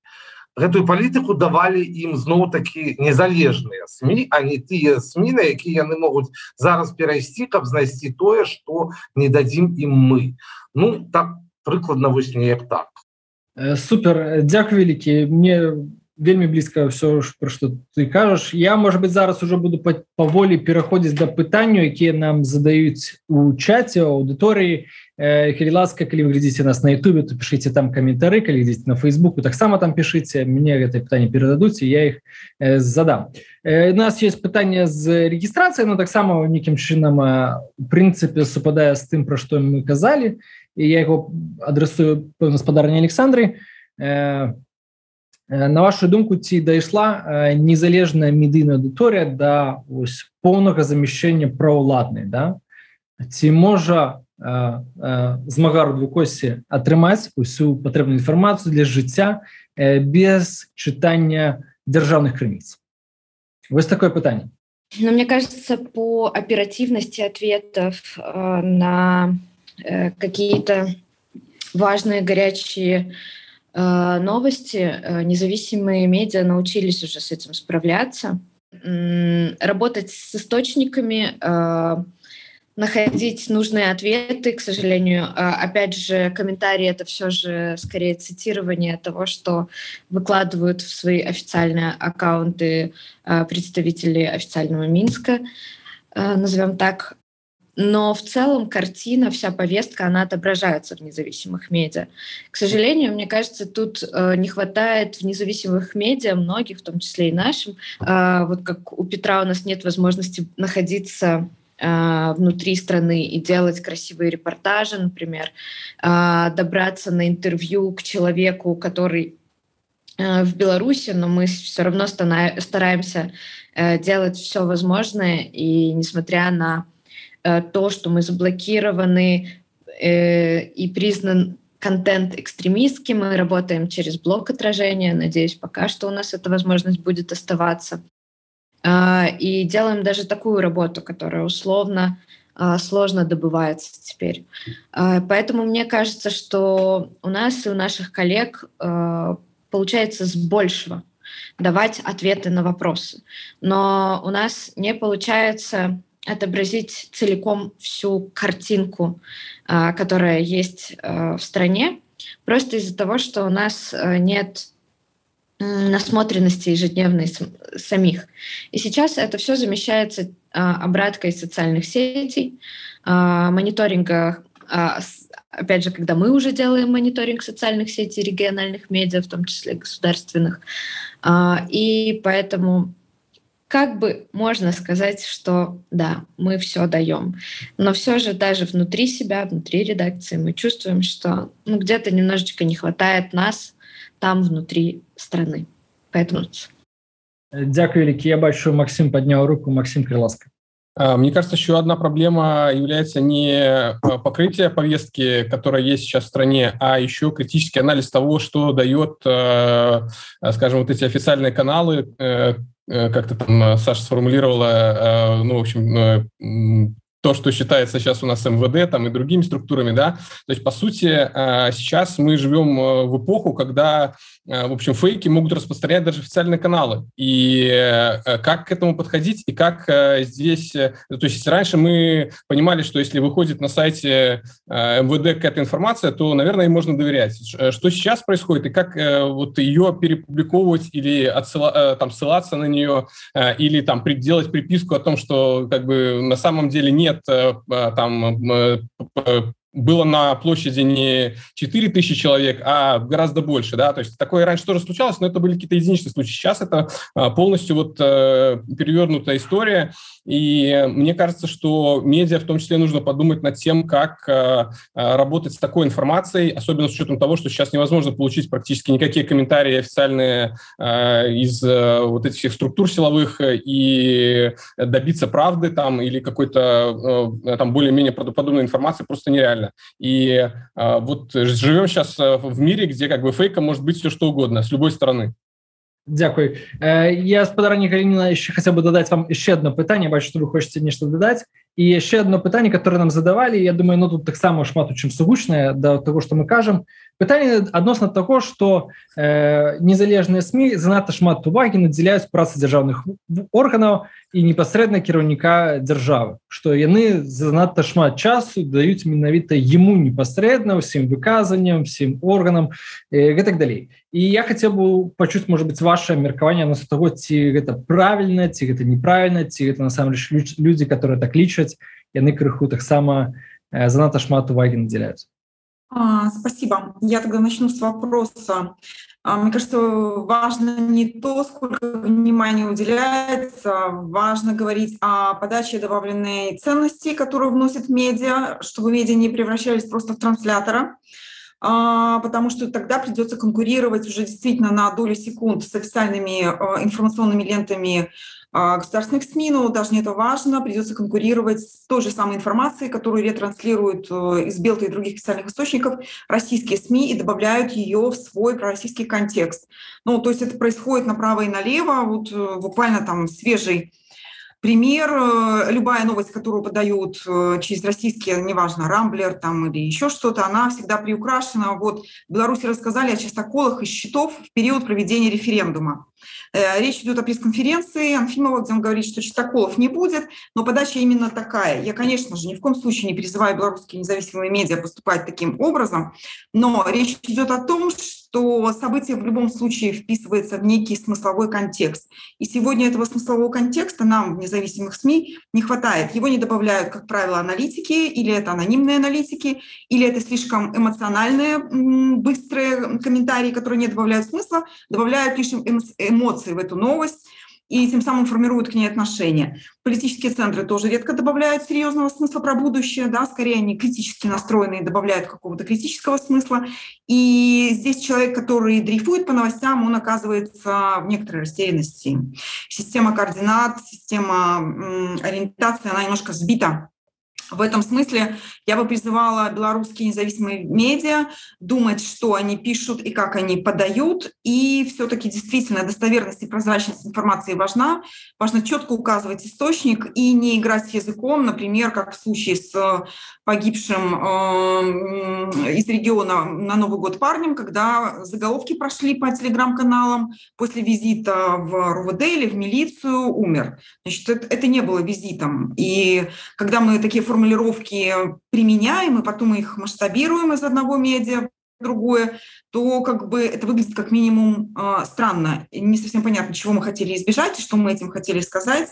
гэтую палітыку давалі ім зноў такі незалежныя сМ а не тыя сМ на якія яны могуць зараз перайсці каб знайсці тое что не дадзім ім мы. Ну так прыкладна вось неяк так. Супер дзякую вялікі. Мне вельмі блізка все ж про что ты кажаш. Я может быть зараз уже буду паволі пераходзіць да пытанню якія нам задаюць у чаце аўдыторыі. Калі ласка калі вы глядзіце нас на Ютубе то пішыце там каментары. Калі глядзіць на фейсбуку таксама там пішыце. Мне гэта пытанне перададуць я их э, задам. Э, у нас есть пытанне з рэгістрацыяй но таксама нейкім чынам у прынцыпе супадае з тым пра што мы казалі. І я его адресую гаспадарні Александры. Э, на вашу думку ці дайшла незалежная медыйная аўдыторыя да ось поўнага замяшчэння праўладнай да ці можа змагару двукосці атрымаць усю патрэбную інфармацыю для жыцця без чытання дзяржаўных крыніц вось такое пытанне но мне кажется по оперативности ответов э, на э, какие-то важные горячие э, новости э, независимые медиа научились уже с этим справляться э, работать с источниками э, находить нужные ответы, к сожалению. Опять же, комментарии — это все же скорее цитирование того, что выкладывают в свои официальные аккаунты представители официального Минска, назовем так. Но в целом картина, вся повестка, она отображается в независимых медиа. К сожалению, мне кажется, тут не хватает в независимых медиа многих, в том числе и нашим. Вот как у Петра у нас нет возможности находиться а, внутри страны и делать красивые репортажи, например, а, добраться на интервью к человеку, который а, в Беларуси, но мы все равно стараемся э, делать все возможное, и несмотря на э, то, что мы заблокированы э, и признан контент экстремистский, мы работаем через блок отражения, надеюсь, пока что у нас эта возможность будет оставаться. Э, и делаем даже такую работу, которая условно э, сложно добывается теперь. Э, поэтому мне кажется, что у нас и у наших коллег э, получается с большего давать ответы на вопросы. Но у нас не получается отобразить целиком всю картинку, а, которая есть а, в стране, просто из-за того, что у нас а, нет насмотренности ежедневной самих. И сейчас это все замещается обраткой социальных сетей, мониторинга, опять же, когда мы уже делаем мониторинг социальных сетей, региональных медиа, в том числе государственных. И поэтому как бы можно сказать, что да, мы все даем. Но все же даже внутри себя, внутри редакции мы чувствуем, что ну, где-то немножечко не хватает нас там внутри страны. Поэтому... Дякую, вялікі. Я бачу, Максим поднял руку. Максим Крыласка. А, мне кажется, еще одна проблема является не покрытие повестки, которая есть сейчас в стране, а еще критический анализ того, что дает, а, скажем, вот эти официальные каналы, э, Э, как-то там э, Саша сформулировала, э, ну, в общем, то, что считается сейчас у нас МВД там, и другими структурами, да, то есть, по сути, сейчас мы живем в эпоху, когда Э, в общем, фейки могут распространять даже официальные каналы. И э, как к этому подходить, и как э, здесь... То есть раньше мы понимали, что если выходит на сайте МВД какая-то информация, то, наверное, ей можно доверять. Что сейчас происходит, и как вот ее перепубликовывать или отсыла, там, ссылаться на нее, или там делать приписку о том, что как бы на самом деле нет там было на площади не 4 тысячи человек, а гораздо больше, да, то есть такое раньше тоже случалось, но это были какие-то единичные случаи. Сейчас это а, полностью вот э, перевернутая история, и мне кажется, что медиа в том числе нужно подумать над тем, как э, э, работать с такой информацией, особенно с учетом того, что сейчас невозможно получить практически никакие комментарии официальные из вот этих всех структур силовых и добиться правды там или какой-то там более-менее правдоподобной информации просто нереально реально. И э, вот живем сейчас э, в мире, где как бы фейка может быть все что угодно, с любой стороны. Дзякуй я спадарні Галіна еще хаця бы дадаць вам еще одно пытанне бачу что вы хочаце нешта дадаць і яшчэ одно пытанне которое нам задавалі Я думаю ну тут таксама шмат у чым сугучнае да того что мы кажам Пытанне адносна таго што э, незалежныя сМ занадта шмат увагі надзяляюць працы дзяржаўных органаў і непасрэдна кіраўніка дзяржавы што яны занадта шмат часу даюць менавіта яму непасрэдна ўсім выказанням всім органам э, гэтак далей і я хацеў бы пачуць можа быть ваше меркаванне на таго ці гэта правільна ці гэта неправільна ці гэта насамрэч людзі которые так лічаць яны крыху таксама э, занадта шмат увагі надзяляюць спасибо. Я тогда начну с вопроса. А, мне кажется, важно не то, сколько внимания уделяется, важно говорить о подаче добавленной ценности, которую вносит медиа, чтобы медиа не превращались просто в транслятора, а, потому что тогда придется конкурировать уже действительно на долю секунд с официальными информационными лентами а, государственных СМИ, но даже не это важно, придется конкурировать с той же самой информацией, которую ретранслируют э, из Белта и других официальных источников российские СМИ и добавляют ее в свой пророссийский контекст. Ну, то есть это происходит направо и налево, вот э, буквально там свежий пример, э, любая новость, которую подают через российские, неважно, Рамблер там или еще что-то, она всегда приукрашена. Вот в Беларуси рассказали о частоколах из счетов в период проведения референдума. Э, речь идет о пресс-конференции Анфимова, где он говорит, что чистоколов не будет, но подача именно такая. Я, конечно же, ни в коем случае не призываю белорусские независимые медиа поступать таким образом, но речь идет о том, что событие в любом случае вписывается в некий смысловой контекст. И сегодня этого смыслового контекста нам, в независимых СМИ, не хватает. Его не добавляют, как правило, аналитики, или это анонимные аналитики, или это слишком эмоциональные, быстрые комментарии, которые не добавляют смысла, добавляют лишь эмоции в эту новость и тем самым формируют к ней отношения. Политические центры тоже редко добавляют серьезного смысла про будущее, да, скорее они критически настроенные добавляют какого-то критического смысла. И здесь человек, который дрейфует по новостям, он оказывается в некоторой растерянности. Система координат, система ориентации, она немножко сбита В этом смысле я бы призывала белорусские независимые медиа думать, что они пишут и как они подают. И все-таки действительно достоверность и прозрачность информации важна. Важно четко указывать источник и не играть с языком, например, как в случае с погибшим э, из региона на Новый год парнем, когда заголовки прошли по телеграм-каналам после визита в РУВД или в милицию умер. Значит, это не было визитом. И когда мы такие формулировки применяем, и потом их масштабируем из одного медиа в другое, то как бы это выглядит как минимум э, странно. Не совсем понятно, чего мы хотели избежать и что мы этим хотели сказать.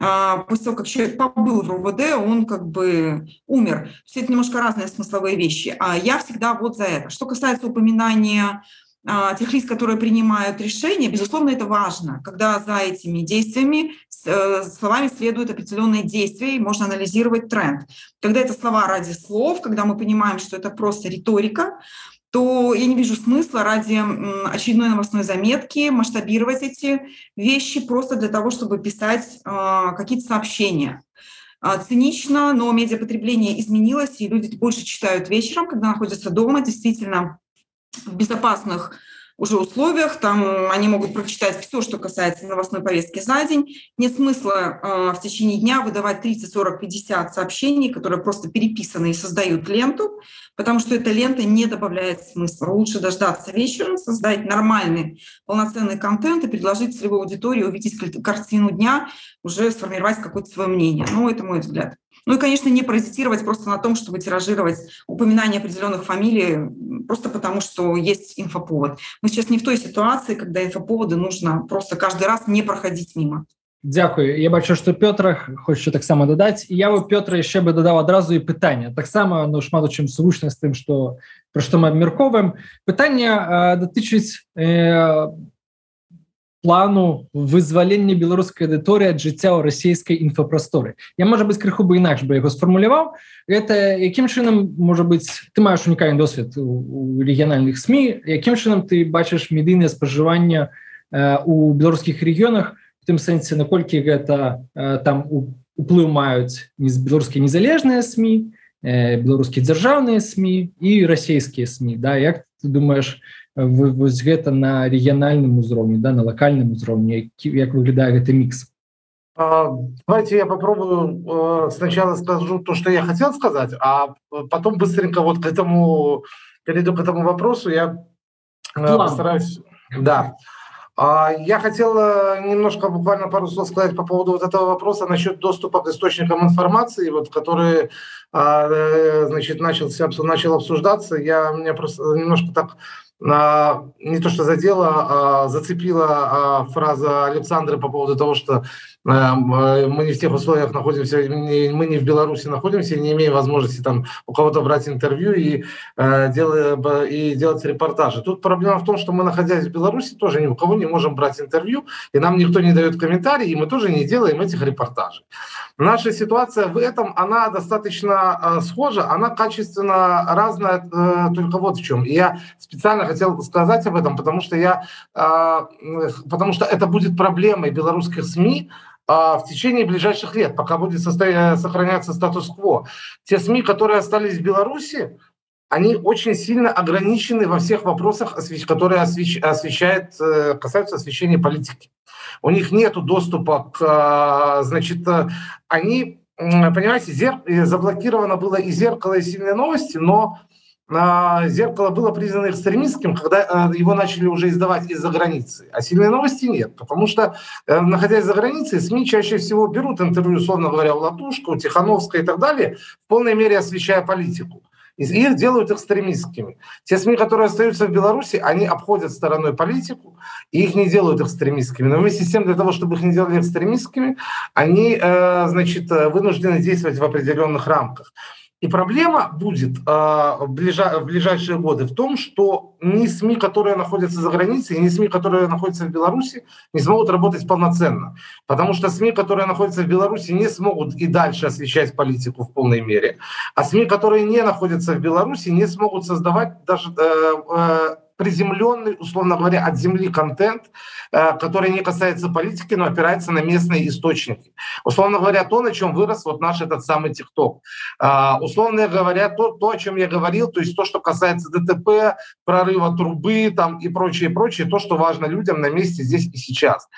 Э, после того, как человек побыл в РУВД, он как бы умер. Все это немножко разные смысловые вещи. А я всегда вот за это. Что касается упоминания а, тех лиц, которые принимают решения, безусловно, это важно, когда за этими действиями, э, словами следуют определенные действия, и можно анализировать тренд. Когда это слова ради слов, когда мы понимаем, что это просто риторика, то я не вижу смысла ради очередной новостной заметки масштабировать эти вещи просто для того, чтобы писать э, какие-то сообщения. А, цинично, но медиапотребление изменилось, и люди больше читают вечером, когда находятся дома. Действительно, в безопасных уже условиях, там они могут прочитать все, что касается новостной повестки за день. Нет смысла э, в течение дня выдавать 30, 40, 50 сообщений, которые просто переписаны и создают ленту, потому что эта лента не добавляет смысла. Лучше дождаться вечера, создать нормальный, полноценный контент и предложить целевой аудитории увидеть картину дня, уже сформировать какое-то свое мнение. Ну, это мой взгляд. Ну и, конечно, не паразитировать просто на том, чтобы тиражировать упоминание определенных фамилий, просто потому что есть инфоповод. Мы сейчас не в той ситуации, когда инфоповоды нужно просто каждый раз не проходить мимо. Дякую. Я бачу, што Пётра хоча таксама дадаць. Я у Пётра яшчэ бы дадаў адразу і пытання. Таксама ну, шмат чым зручна з тым, што, пра што мы абмярковаем. Пытанне датычыць э, плану вызвалення беларускай аўдыторыі ад жыцця ў расійскай інфапрасторы я можа быць крыху бы інакш бы яго сфармуляваў. Это якім чынам можа быць ты маеш унікальны досвед у рэгіянальных сМ якім чынам ты бачыш медыйнае спажывання у беларускіх рэгіёнах в тым сэнсе наколькі гэта там уплыў маюць не з беларускія незалежныя сМ беларускія дзяржаўныя сМ і расійскія сМ да? Як ты думаешь вось гэта на рэгіянальным узроўні да на локальным узроўні як выглядае гэты мікс Давайте я попробую э, сначала скажу то, что я хотел сказать, а потом быстренько вот к этому перейду к этому вопросу. Я э, План. постараюсь. Да. Я хотел немножко, буквально пару слов сказать по поводу вот этого вопроса насчет доступа к источникам информации, вот, который, э, значит, начался, начал обсуждаться. Я, меня просто немножко так не то что задела, а зацепила а, фраза Александры по поводу того, что э, мы не в тех условиях находимся, мы не в Беларуси находимся, не имеем возможности там у кого-то брать интервью и, и делать репортажи. Тут проблема в том, что мы, находясь в Беларуси, тоже ни у кого не можем брать интервью, и нам никто не дает комментарий, и мы тоже не делаем этих репортажей. Наша ситуация в этом, она достаточно э, схожа, она качественно разная, только вот в чем. Я специально хотел сказать об этом, потому что я, а, потому что это будет проблемой белорусских СМИ, а, в течение ближайших лет, пока будет сохраняться статус-кво. Те СМИ, которые остались в Беларуси, они очень сильно ограничены во всех вопросах, которые освещают, э, касаются освещения политики. У них нет доступа к, а, значит, э, они, понимаете, зер... заблокировано было и зеркало, и сильные новости, но «Зеркало» было признано экстремистским, когда э, его начали уже издавать из-за границы. А «Сильные новости» нет, потому что, э, находясь за границей, СМИ чаще всего берут интервью, условно говоря, у Латушка, у Тихановской и так далее, в полной мере освещая политику. И их делают экстремистскими. Те СМИ, которые остаются в Беларуси, они обходят стороной политику, и их не делают экстремистскими. Но вместе с тем, для того, чтобы их не делали экстремистскими, они, э, значит, вынуждены действовать в определенных рамках. И проблема будет э, в, ближа, в ближайшие годы в том, что ни СМИ, которые находятся за границей, ни СМИ, которые находятся в Беларуси, не смогут работать полноценно. Потому что СМИ, которые находятся в Беларуси, не смогут и дальше освещать политику в полной мере. А СМИ, которые не находятся в Беларуси, не смогут создавать даже... Э, э, приземленный, условно говоря, от земли контент, э, который не касается политики, но опирается на местные источники. Условно говоря, то, на чем вырос вот наш этот самый ТикТок. А, условно говоря, то, то, о чем я говорил, то есть то, что касается ДТП, прорыва трубы там и прочее, прочее, то, что важно людям на месте здесь и сейчас.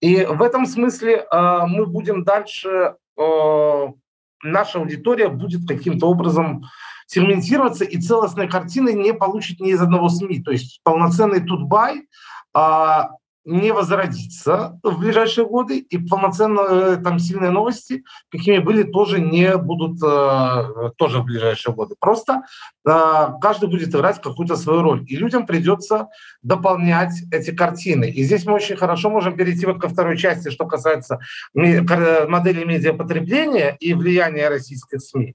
И в этом смысле э, мы будем дальше, э, наша аудитория будет каким-то образом сегментироваться, и целостной картины не получит ни из одного СМИ. То есть полноценный тутбай а, не возродится в ближайшие годы, и полноценно э, там сильные новости, какими были, тоже не будут э, тоже в ближайшие годы. Просто э, каждый будет играть какую-то свою роль, и людям придется дополнять эти картины. И здесь мы очень хорошо можем перейти вот ко второй части, что касается модели медиапотребления и влияния российских СМИ.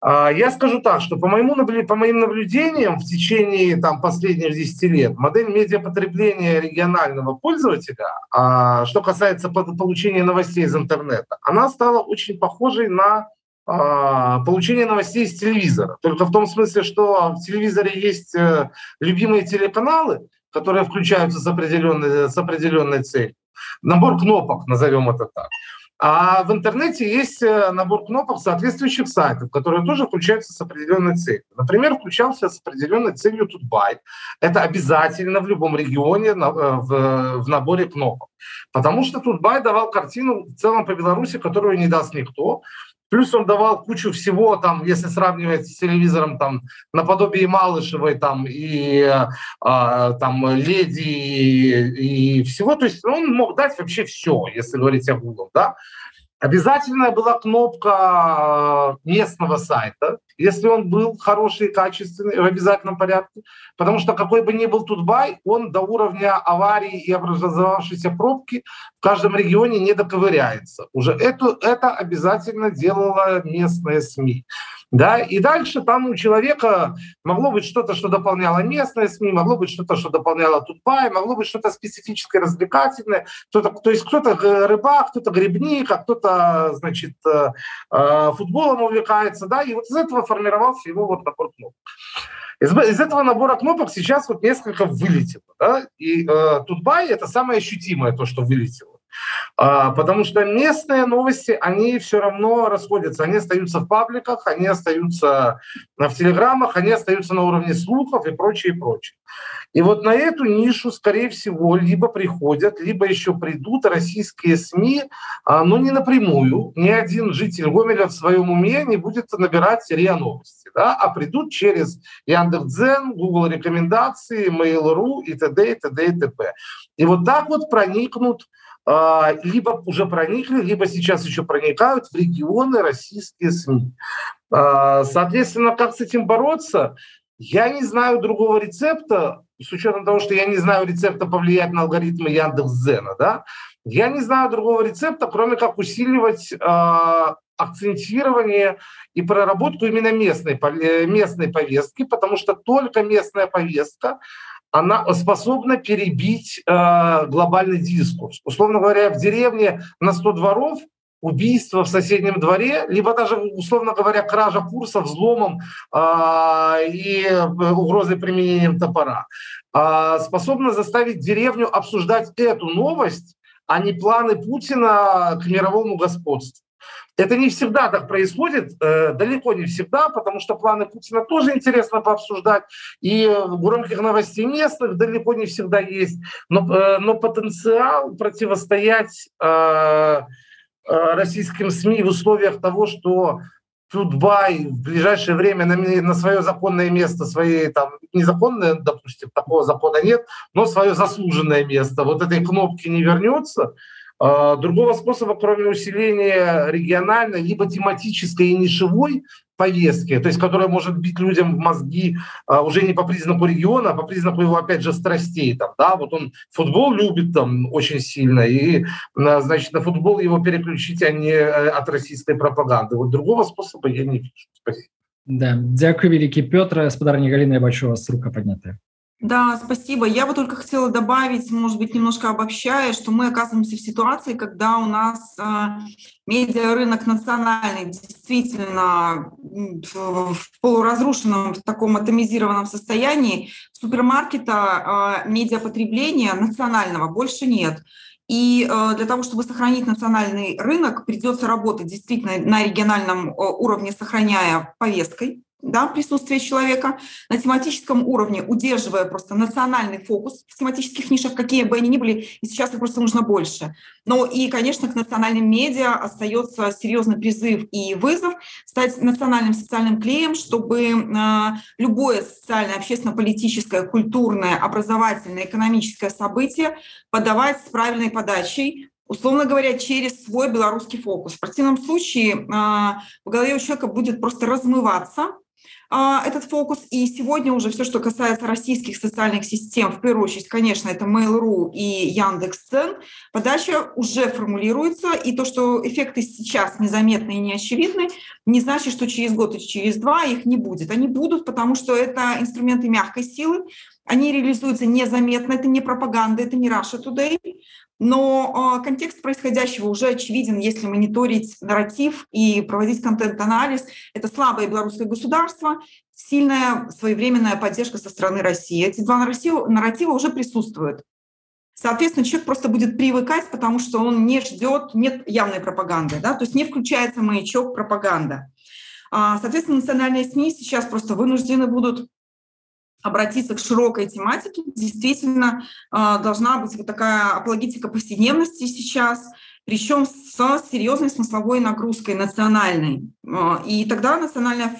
А, я скажу так, что по, моему, по моим наблюдениям в течение там, последних 10 лет модель медиапотребления регионального пользователя, а, что касается получения новостей из интернета, она стала очень похожей на а, получение новостей из телевизора. Только в том смысле, что в телевизоре есть э, любимые телеканалы, которые включаются с определенной, с определенной целью. Набор кнопок, назовем это так. А в интернете есть э, набор кнопок соответствующих сайтов, которые тоже включаются с определенной целью. Например, включался с определенной целью Тутбай. Это обязательно в любом регионе э, в, наборе кнопок. Потому что Тутбай давал картину в целом по Беларуси, которую не даст никто. Плюс он давал кучу всего, там, если сравнивать с телевизором, там, наподобие Малышевой, там, и а, там, Леди, и, и всего. То есть он мог дать вообще все, если говорить о Google, да. Обязательная была кнопка местного сайта, если он был хороший и качественный в обязательном порядке, потому что какой бы ни был Тутбай, он до уровня аварии и образовавшейся пробки в каждом регионе не доковыряется. Уже это, это обязательно делала местная СМИ. Да? И дальше там у человека могло быть что-то, что дополняло местные СМИ, могло быть что-то, что дополняло Тутбай, могло быть что-то специфическое, развлекательное. Кто-то, то есть кто-то рыбак, кто-то грибник, а кто-то, значит, э, э, футболом увлекается. Да? И вот из этого формировался его вот набор кнопок. Из, из этого набора кнопок сейчас вот несколько вылетело. Да? И э, Тутбай – это самое ощутимое то, что вылетело. А, потому что местные новости, они все равно расходятся. Они остаются в пабликах, они остаются в телеграммах, они остаются на уровне слухов и прочее, и прочее. И вот на эту нишу, скорее всего, либо приходят, либо еще придут российские СМИ, а, но не напрямую. Ни один житель Гомеля в своем уме не будет набирать РИА Новости, да, а придут через Яндекс.Дзен, Google рекомендации, Mail.ru и т.д. и т.д. и т.п. И вот так вот проникнут либо уже проникли, либо сейчас еще проникают в регионы российские СМИ. А, соответственно, как с этим бороться? Я не знаю другого рецепта, с учетом того, что я не знаю рецепта повлиять на алгоритмы Яндекс.Зена, да, я не знаю другого рецепта, кроме как усиливать э, акцентирование и проработку именно местной, местной повестки, потому что только местная повестка она способна перебить э, глобальный дискурс. Условно говоря, в деревне на 100 дворов убийство в соседнем дворе, либо даже, условно говоря, кража курса взломом э, и э, угрозой применением топора, э, способна заставить деревню обсуждать эту новость, а не планы Путина к мировому господству. Это не всегда так происходит, э, далеко не всегда, потому что планы Путина тоже интересно пообсуждать, и громких новостей местных далеко не всегда есть, но, э, но потенциал противостоять э, российским СМИ в условиях того, что Тутбай в ближайшее время на, на свое законное место, своей там незаконное, допустим, такого закона нет, но свое заслуженное место, вот этой кнопки не вернется, другого способа, кроме усиления региональной, либо тематической и нишевой повестки, то есть которая может бить людям в мозги а, уже не по признаку региона, а по признаку его, опять же, страстей. Там, да, вот он футбол любит там очень сильно, и, значит, на футбол его переключить, а не э, от российской пропаганды. Вот другого способа я не вижу. Спасибо. Да, дякую великий Петр, господарня Галина, у вас рука поднятая. Да, спасибо. Я бы только хотела добавить, может быть, немножко обобщая, что мы оказываемся в ситуации, когда у нас э, медиарынок национальный действительно в, полуразрушенном, в таком атомизированном состоянии. Супермаркета э, медиапотребления национального больше нет. И э, для того, чтобы сохранить национальный рынок, придется работать действительно на региональном уровне, сохраняя повесткой да, присутствие человека на тематическом уровне, удерживая просто национальный фокус в тематических нишах, какие бы они ни были, и сейчас их просто нужно больше. Но и, конечно, к национальным медиа остается серьезный призыв и вызов стать национальным социальным клеем, чтобы э, любое социальное, общественно-политическое, культурное, образовательное, экономическое событие подавать с правильной подачей, условно говоря, через свой белорусский фокус. В противном случае э, в голове у человека будет просто размываться этот фокус. И сегодня уже все, что касается российских социальных систем, в первую очередь, конечно, это Mail.ru и Яндекс.Цен, подача уже формулируется, и то, что эффекты сейчас незаметны и неочевидны, не значит, что через год и через два их не будет. Они будут, потому что это инструменты мягкой силы, они реализуются незаметно, это не пропаганда, это не Russia Today, но э, контекст происходящего уже очевиден, если мониторить нарратив и проводить контент-анализ. Это слабое белорусское государство, сильная своевременная поддержка со стороны России. Эти два нарратива, нарратива уже присутствуют. Соответственно, человек просто будет привыкать, потому что он не ждет, нет явной пропаганды, да, то есть не включается маячок пропаганда. А, соответственно, национальные СМИ сейчас просто вынуждены будут обратиться к широкой тематике. Действительно, а, должна быть вот такая апологетика повседневности сейчас, причем с серьезной смысловой нагрузкой национальной. А, и тогда национальное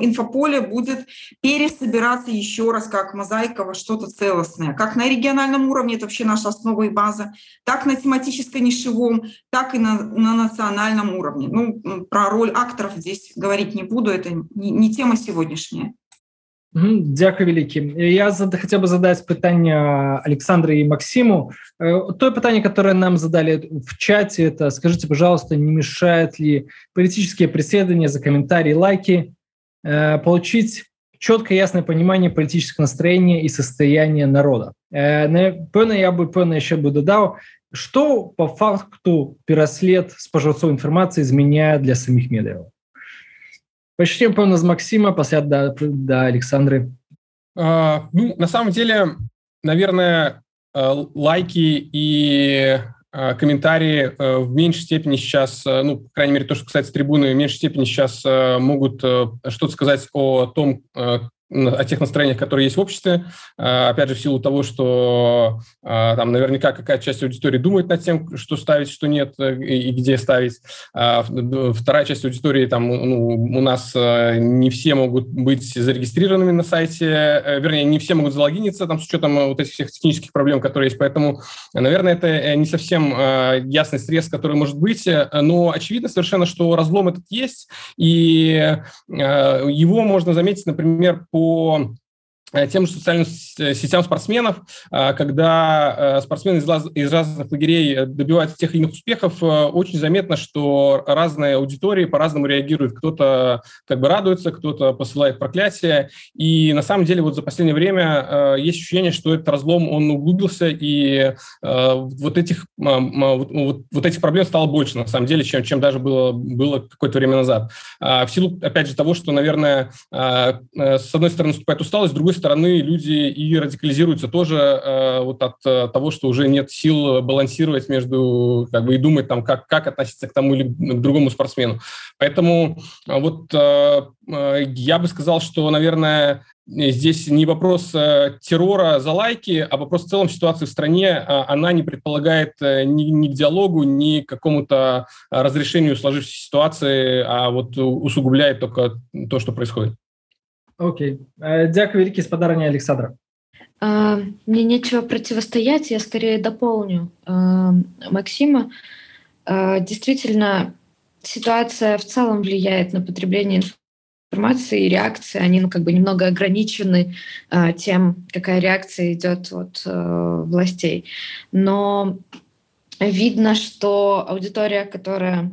инфополе будет пересобираться еще раз как мозаика во что-то целостное. Как на региональном уровне, это вообще наша основа и база, так на тематическо-нишевом, так и на, на национальном уровне. Ну, про роль акторов здесь говорить не буду, это не, не тема сегодняшняя. Дякую вялікі я зада, хотел бы задать пытание Александры и Максиму э, то пытание которое нам задали в чате это скажите пожалуйста не мешает ли политические преследования за комментарии лайки э, получить четкое ясное понимание политического настроения и состояния народа э, пэўна я бы пэўна еще бы дадаў что по факту пераслед спажаўцоў информации изменяет для самих медыяў Пачнем пэўна з Максима пасля да, да Александры. А, ну на самом деле наверное э, лайки и э, комментарии э, в меньшей степени сейчас, ну, по крайней мере, то, что касается трибуны, в меньшей степени сейчас могут что-то сказать о том, о тех настроениях, которые есть в обществе. А, опять же, в силу того, что а, там наверняка какая-то часть аудитории думает над тем, что ставить, что нет э, и где ставить. А, вторая часть аудитории, там, ну, у нас э, не все могут быть зарегистрированными на сайте, э, вернее, не все могут залогиниться там, с учетом вот этих всех технических проблем, которые есть. Поэтому, наверное, это не совсем ясный срез, который может быть, но очевидно совершенно, что разлом этот есть, и его можно заметить, например, по тем же социальным э, сетям спортсменов, а, когда э, спортсмены из разных лагерей добиваются тех или иных успехов, очень заметно, что разные аудитории по-разному реагируют. Кто-то как бы радуется, кто-то посылает проклятие. И на самом деле вот за последнее время есть ощущение, что этот разлом, он углубился, и вот этих, вот, вот этих проблем стало больше, на самом деле, чем, чем даже было, было какое-то время назад. А, в силу, опять же, того, что, наверное, с одной стороны наступает усталость, с другой стороны, стороны, люди и радикализируются тоже э, вот от э, того, что уже нет сил балансировать между, как бы, и думать там, как, как относиться к тому или к другому спортсмену. Поэтому э, вот э, э, я бы сказал, что, наверное, здесь не вопрос э, террора за лайки, а вопрос в целом ситуации в стране, э, она не предполагает ни, ни к диалогу, ни к какому-то разрешению сложившейся ситуации, а вот усугубляет только то, что происходит. Окей. Э, дякую великий спадарня Александра. А, мне нечего противостоять, я скорее дополню а, Максима. А, действительно, ситуация в целом влияет на потребление информации и реакции. Они ну, как бы немного ограничены тем, какая реакция идет от э, властей. Но видно, что аудитория, которая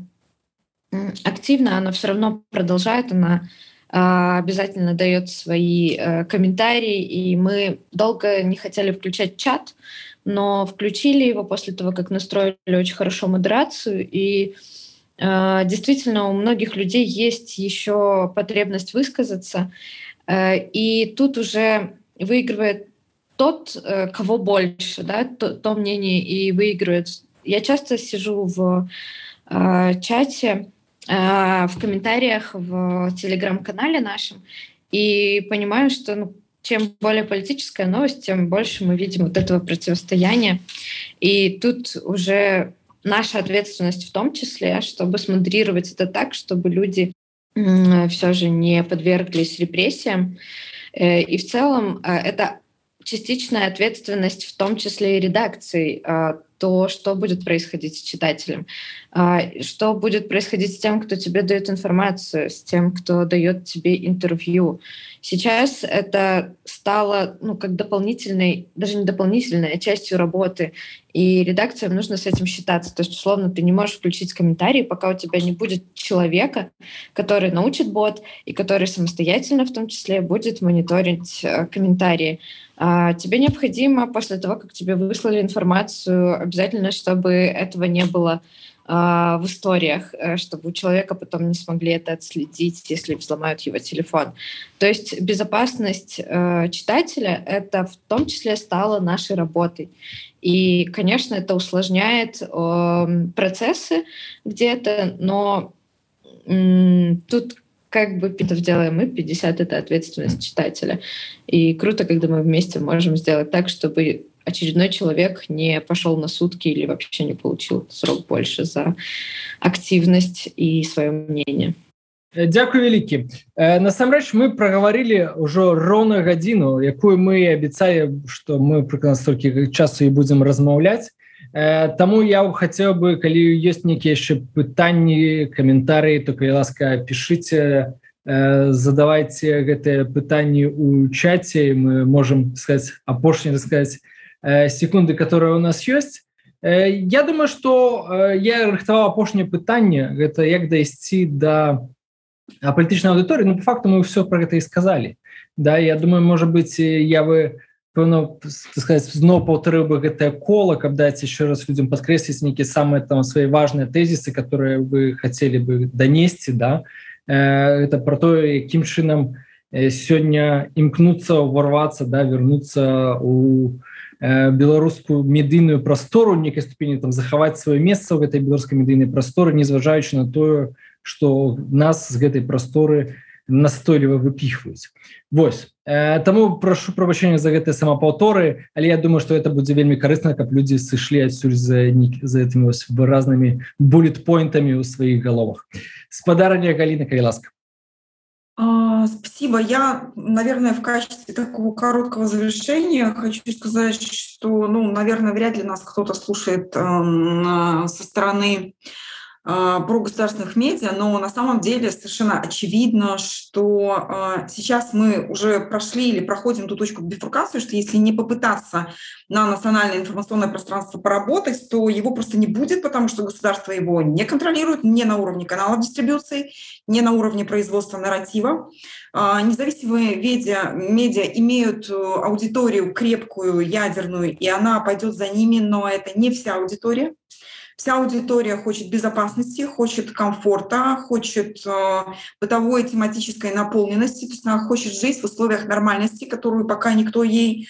активна, она все равно продолжает, она обязательно дает свои комментарии, и мы долго не хотели включать чат, но включили его после того, как настроили очень хорошо модерацию, и действительно у многих людей есть еще потребность высказаться, и тут уже выигрывает тот, э, кого больше, да, то, то мнение и выигрывает. Я часто сижу в э, чате, э, в комментариях в телеграм-канале нашем и понимаю, что ну, чем более политическая новость, тем больше мы видим вот этого противостояния. И тут уже наша ответственность в том числе, чтобы смодрировать это так, чтобы люди все же не подверглись репрессиям. Э, и в целом э, это частичная ответственность, в том числе и редакции, э, то, что будет происходить с читателем, что будет происходить с тем, кто тебе дает информацию, с тем, кто дает тебе интервью. Сейчас это стало ну, как дополнительной, даже не дополнительной, а частью работы. И редакциям нужно с этим считаться. То есть, условно, ты не можешь включить комментарии, пока у тебя не будет человека, который научит бот и который самостоятельно в том числе будет мониторить э, комментарии. А тебе необходимо после того, как тебе выслали информацию, обязательно, чтобы этого не было а, в историях, э, чтобы у человека потом не смогли это отследить, если взломают его телефон. То есть безопасность э, читателя — это в том числе стало нашей работой. И, конечно, это усложняет эм, процессы где-то, но тут как бы 50 делаем мы, 50 — это ответственность читателя. И круто, когда мы вместе можем сделать так, чтобы очередной человек не пошел на сутки или вообще не получил срок больше за активность и свое мнение. Дякую вялікі э, насамрэч мы праговорили ўжо роўна гадзіну якую мы абяцалі что мы прыкладна столькі часу і будзем размаўляць Таму я хацеў бы калі ёсць нейкія яшчэ пытанні каментарыі то калі ласка пішыце задавайте гэтыя пытанні у чаце мы можем сказать апошні сказать Э, секунды которые у нас ёсць э, Я думаю что э, я рыхтаваў апошняе пытанне гэта як дайсці да палітычнай аўдыторыі. Ну по факту мы все про гэта і сказали Да я думаю может быть я вы сказать зноў паўтарыў бы гэтае кола каб даць еще раз людям подкрэсліць нейкіе самые там свои важные тезісы которые вы хотели бы донесці да? Это про то якім чынам сёння імкнуцца ўварвацца да вернуться у Э, беларускую медыйную прастору некай ступені там захаваць сваё месца ў гэтай беларускай медыйнай прасторы незважаючы на тое что нас з гэтай прасторы настойліва выпіхваюць Вось э, таму прашу прабачэння за гэтыя самапаўторы але я думаю что это будзе вельмі карысна каб людзі сышлі адсюль за за этими выразнымі буллетпоинтамі ў сваіх галовах спадарня галіна калі ласка А, спасибо. Я, наверное, в качестве такого короткого завершения хочу сказать, что, ну, наверное, вряд ли нас кто-то слушает э, со стороны а, про государственных медиа, но на самом деле совершенно очевидно, что а, сейчас мы уже прошли или проходим ту точку бифуркации, что если не попытаться на национальное информационное пространство поработать, то его просто не будет, потому что государство его не контролирует не на уровне канала дистрибуции, не на уровне производства нарратива. А, независимые медиа, медиа имеют э, аудиторию крепкую, ядерную, и она пойдет за ними, но это не вся аудитория. Вся аудитория хочет безопасности, хочет комфорта, хочет э, бытовой тематической наполненности, то есть она хочет жить в условиях нормальности, которую пока никто ей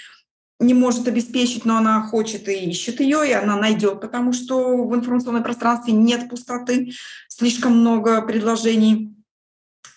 не может обеспечить, но она хочет и ищет ее, и она найдет, потому что в информационном пространстве нет пустоты, слишком много предложений.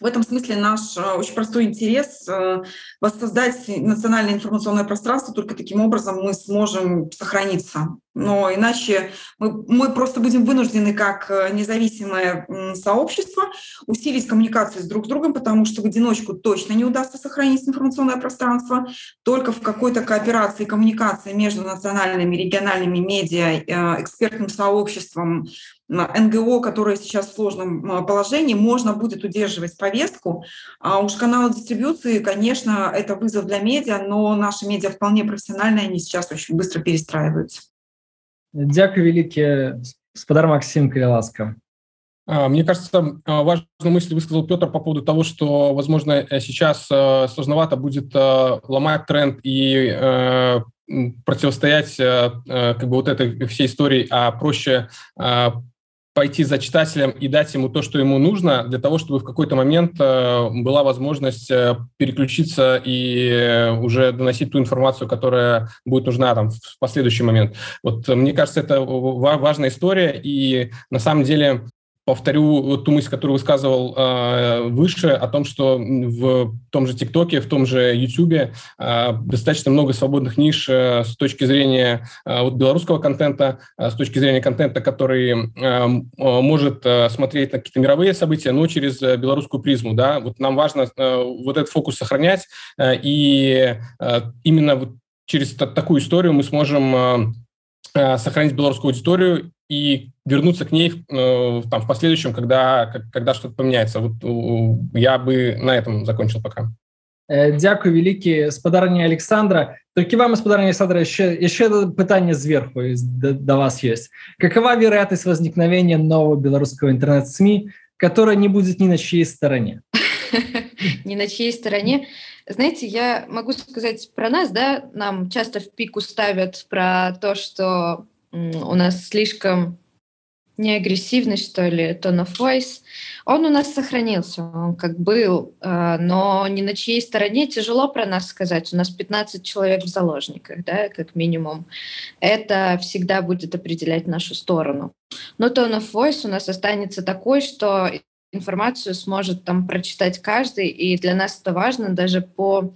В этом смысле наш э, очень простой интерес э, воссоздать национальное информационное пространство, только таким образом мы сможем сохраниться но иначе мы, мы просто будем вынуждены как э, независимое сообщество усилить коммуникацию с друг с другом, потому что в одиночку точно не удастся сохранить информационное пространство. Только в какой-то кооперации, коммуникации между национальными, региональными медиа, экспертным сообществом, НГО, которое сейчас в сложном положении, можно будет удерживать повестку. А уж каналы дистрибуции, конечно, это вызов для медиа, но наши медиа вполне профессиональные, они сейчас очень быстро перестраиваются. Дзякуй вялікі спадар Макссім калі ласка А, мне кажется, важную мысль высказал Петр по поводу того, что, возможно, сейчас сложновато будет ломать тренд и противостоять как бы вот этой всей истории, а проще пойти за читателем и дать ему то, что ему нужно, для того, чтобы в какой-то момент э, была возможность э, переключиться и уже доносить ту информацию, которая будет нужна там, в последующий момент. Вот мне кажется, это важная история, и на самом деле повторю ту мысль, которую высказывал э, выше, о том, что в том же ТикТоке, в том же Ютубе э, достаточно много свободных ниш э, с точки зрения э, вот белорусского контента, э, с точки зрения контента, который э, может э, смотреть на какие-то мировые события, но через э, белорусскую призму. Да? Вот нам важно э, вот этот фокус сохранять, э, и э, именно вот через такую историю мы сможем э, э сохранить белорусскую аудиторию и вернуться к ней э, там, в последующем, когда, когда что-то поменяется. Вот я бы на этом закончил пока. Э, дякую вялікі спадарня Александра толькі вам спадарня Александра еще еще пытанне зверху до, до вас есть какова вероятность возникновения нового белорусского интернет СМИ которая не будет ни на чьей стороне ни на чьей стороне знаете я могу сказать про нас да нам часто в пику ставят про то что у нас слишком не агрессивный, что ли, tone of voice. Он у нас сохранился, он как был, э, но ни на чьей стороне тяжело про нас сказать. У нас 15 человек в заложниках, да, как минимум. Это всегда будет определять нашу сторону. Но tone of voice у нас останется такой, что информацию сможет там прочитать каждый, и для нас это важно. Даже по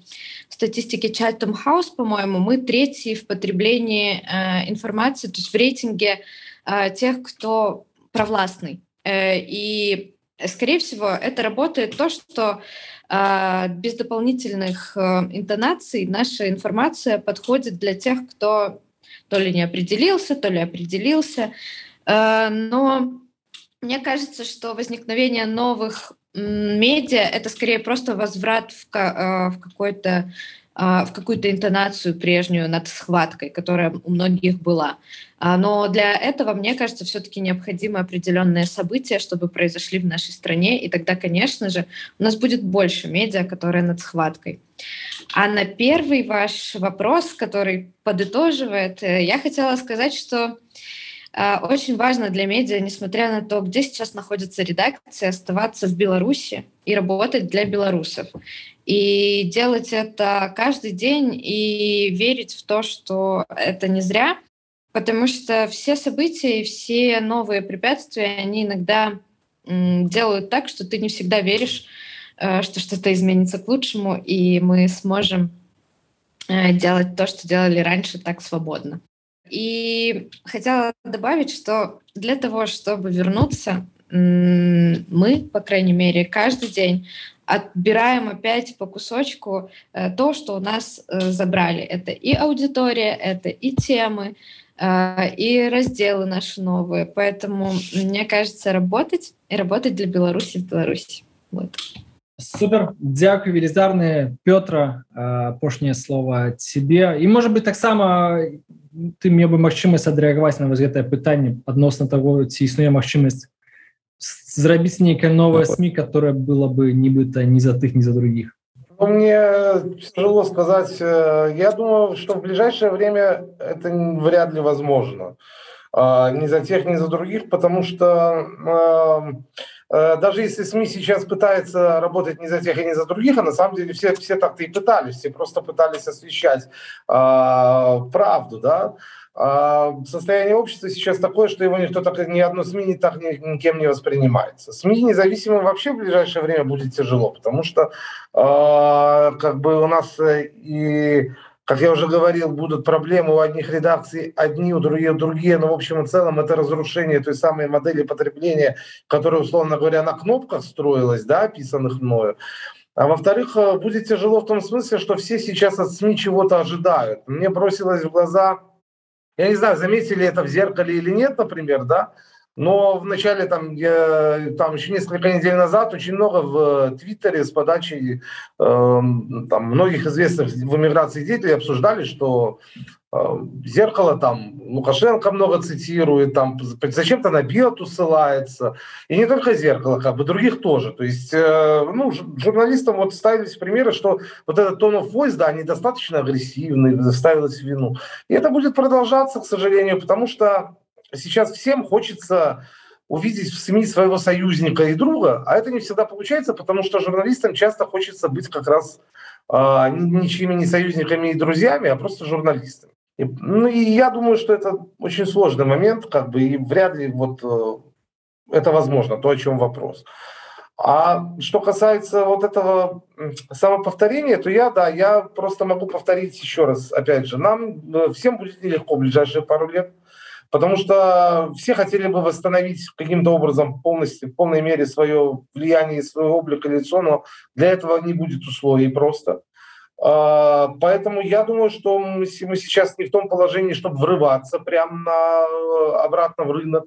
статистике Chatham House, по-моему, мы третьи в потреблении э, информации, то есть в рейтинге э, тех, кто провластный. Э, и, скорее всего, это работает то, что э, без дополнительных э, интонаций наша информация подходит для тех, кто то ли не определился, то ли определился. Э, но мне кажется, что возникновение новых медиа — это скорее просто возврат в, э, в какой-то а, в какую-то интонацию прежнюю над схваткой, которая у многих была. А, но для этого, мне кажется, все-таки необходимы определенные события, чтобы произошли в нашей стране, и тогда, конечно же, у нас будет больше медиа, которые над схваткой. А на первый ваш вопрос, который подытоживает, э, я хотела сказать, что очень важно для медиа, несмотря на то, где сейчас находится редакция, оставаться в Беларуси и работать для белорусов. И делать это каждый день и верить в то, что это не зря, потому что все события и все новые препятствия, они иногда делают так, что ты не всегда веришь, э, что что-то изменится к лучшему, и мы сможем э, делать то, что делали раньше, так свободно. И хотела добавить, что для того, чтобы вернуться, мы, по крайней мере, каждый день отбираем опять по кусочку э, то, что у нас э, забрали. Это и аудитория, это и темы, э, и разделы наши новые. Поэтому, мне кажется, работать и работать для Беларуси в Беларуси. Вот. супер дзякуй велізарны Пётра апошняе слово тебе і может быть таксама ты мне бы магчымасць адрэагаваць на вось гэтае пытанне адносна того ці існуе магчымасць зрабіць нейкае новое СМИ которое было бы нібыта не за тых не за других. Ну, мне тяжело сказать я думаю что в ближайшее время это вряд ли возможно. Ни за тех ни за других потому что Э, даже если СМИ сейчас пытается работать не за тех и не за других, а на самом деле все, все так-то и пытались, все просто пытались освещать э, правду, да, а состояние общества сейчас такое, что его никто так, ни одно СМИ не так ни, никем не воспринимается. СМИ независимым вообще в ближайшее время будет тяжело, потому что э, как бы у нас э, и как я уже говорил, будут проблемы у одних редакций, одни, у других другие, но в общем и целом это разрушение той самой модели потребления, которая, условно говоря, на кнопках строилась, да, описанных мною. А во-вторых, э, будет тяжело в том смысле, что все сейчас от СМИ чего-то ожидают. Мне бросилось в глаза, я не знаю, заметили это в зеркале или нет, например, да, Но в начале, там, я, там еще несколько недель назад очень много в Твиттере с подачи э, там, многих известных в эмиграции деятелей обсуждали, что э, зеркало там Лукашенко много цитирует, там зачем-то на Биоту ссылается. И не только зеркало, как бы других тоже. То есть, э, ну, журналистам вот ставились примеры, что вот этот тон of voice, да, недостаточно агрессивный, ставилось в вину. И это будет продолжаться, к сожалению, потому что сейчас всем хочется увидеть в СМИ своего союзника и друга, а это не всегда получается, потому что журналистам часто хочется быть как раз э, ничьими не союзниками и друзьями, а просто журналистами. И, ну и я думаю, что это очень сложный момент, как бы, и вряд ли вот э, это возможно, то, о чем вопрос. А что касается вот этого самоповторения, то я, да, я просто могу повторить еще раз, опять же, нам э, всем будет нелегко в ближайшие пару лет. Потому что все хотели бы восстановить каким-то образом полностью, в полной мере свое влияние, свой облик и лицо, но для этого не будет условий просто. А, поэтому я думаю, что мы сейчас не в том положении, чтобы врываться прямо на, э, обратно в рынок.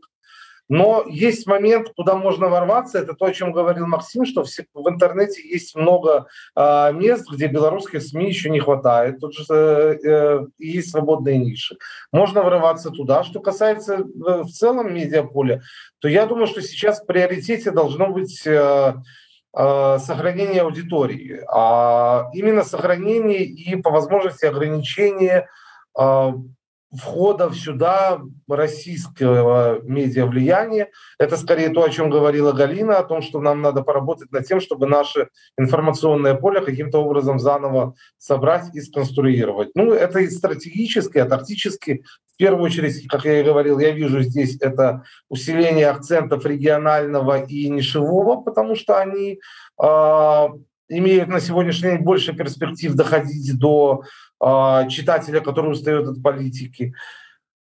Но есть момент, куда можно ворваться. Это то, о чем говорил Максим, что в интернете есть много э, мест, где белорусских СМИ еще не хватает. Тут же э, э, есть свободные ниши. Можно врываться туда. Что касается э, в целом медиаполя, то я думаю, что сейчас в приоритете должно быть... Сохранение аудитории, а именно сохранение и по возможности ограничение входа сюда российского медиавлияния. Это скорее то, о чем говорила Галина, о том, что нам надо поработать над тем, чтобы наше информационное поле каким-то образом заново собрать и сконструировать. Ну, это и стратегически, и тактически. В первую очередь, как я и говорил, я вижу здесь это усиление акцентов регионального и нишевого, потому что они э, имеют на сегодняшний день больше перспектив доходить до читателя, который устает от политики,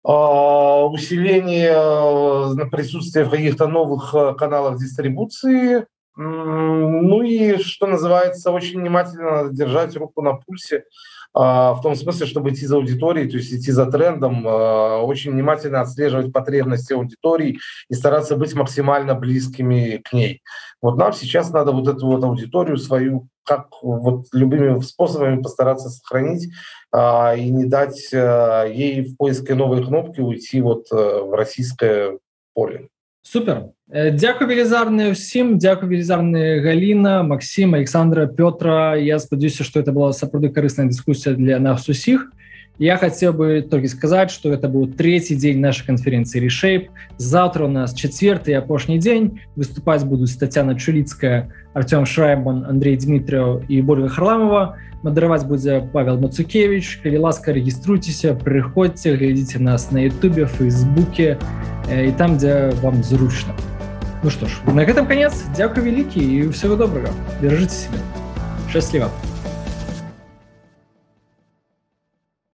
а, усиление э, присутствия в каких-то новых э, каналах дистрибуции, ну и, что называется, очень внимательно держать руку на пульсе, а, в том смысле, чтобы идти за аудиторией, то есть идти за трендом, очень внимательно отслеживать потребности аудитории и стараться быть максимально близкими к ней. Вот нам сейчас надо вот эту вот аудиторию свою как вот любыми способами постараться сохранить а, и не дать а, ей в поиске новой кнопки уйти вот а, в российское поле. супер. Э, дзякуй велізарны ўсім дзякуй велізарны Галіна Масім Александра Пётра я спадзяюся што это была сапраўды карысная дыскусія для нас усіх. Я хацеў бы толькі сказаць што это быў трэці дзень нашай канферэнцыі решейп завтра у нас четверты апошні дзень выступаць будуць татяна чуліцкая Артём шрайман Андрей Дмітрыяў і Борга харламова. Модеровать будет Павел Мацукевич. Коли ласка, региструйтесь, приходите, глядите нас на Ютубе, Фейсбуке э, и там, где вам зручно. Ну что ж, на этом конец. Дякую великий и всего доброго. Держите себя. Счастливо.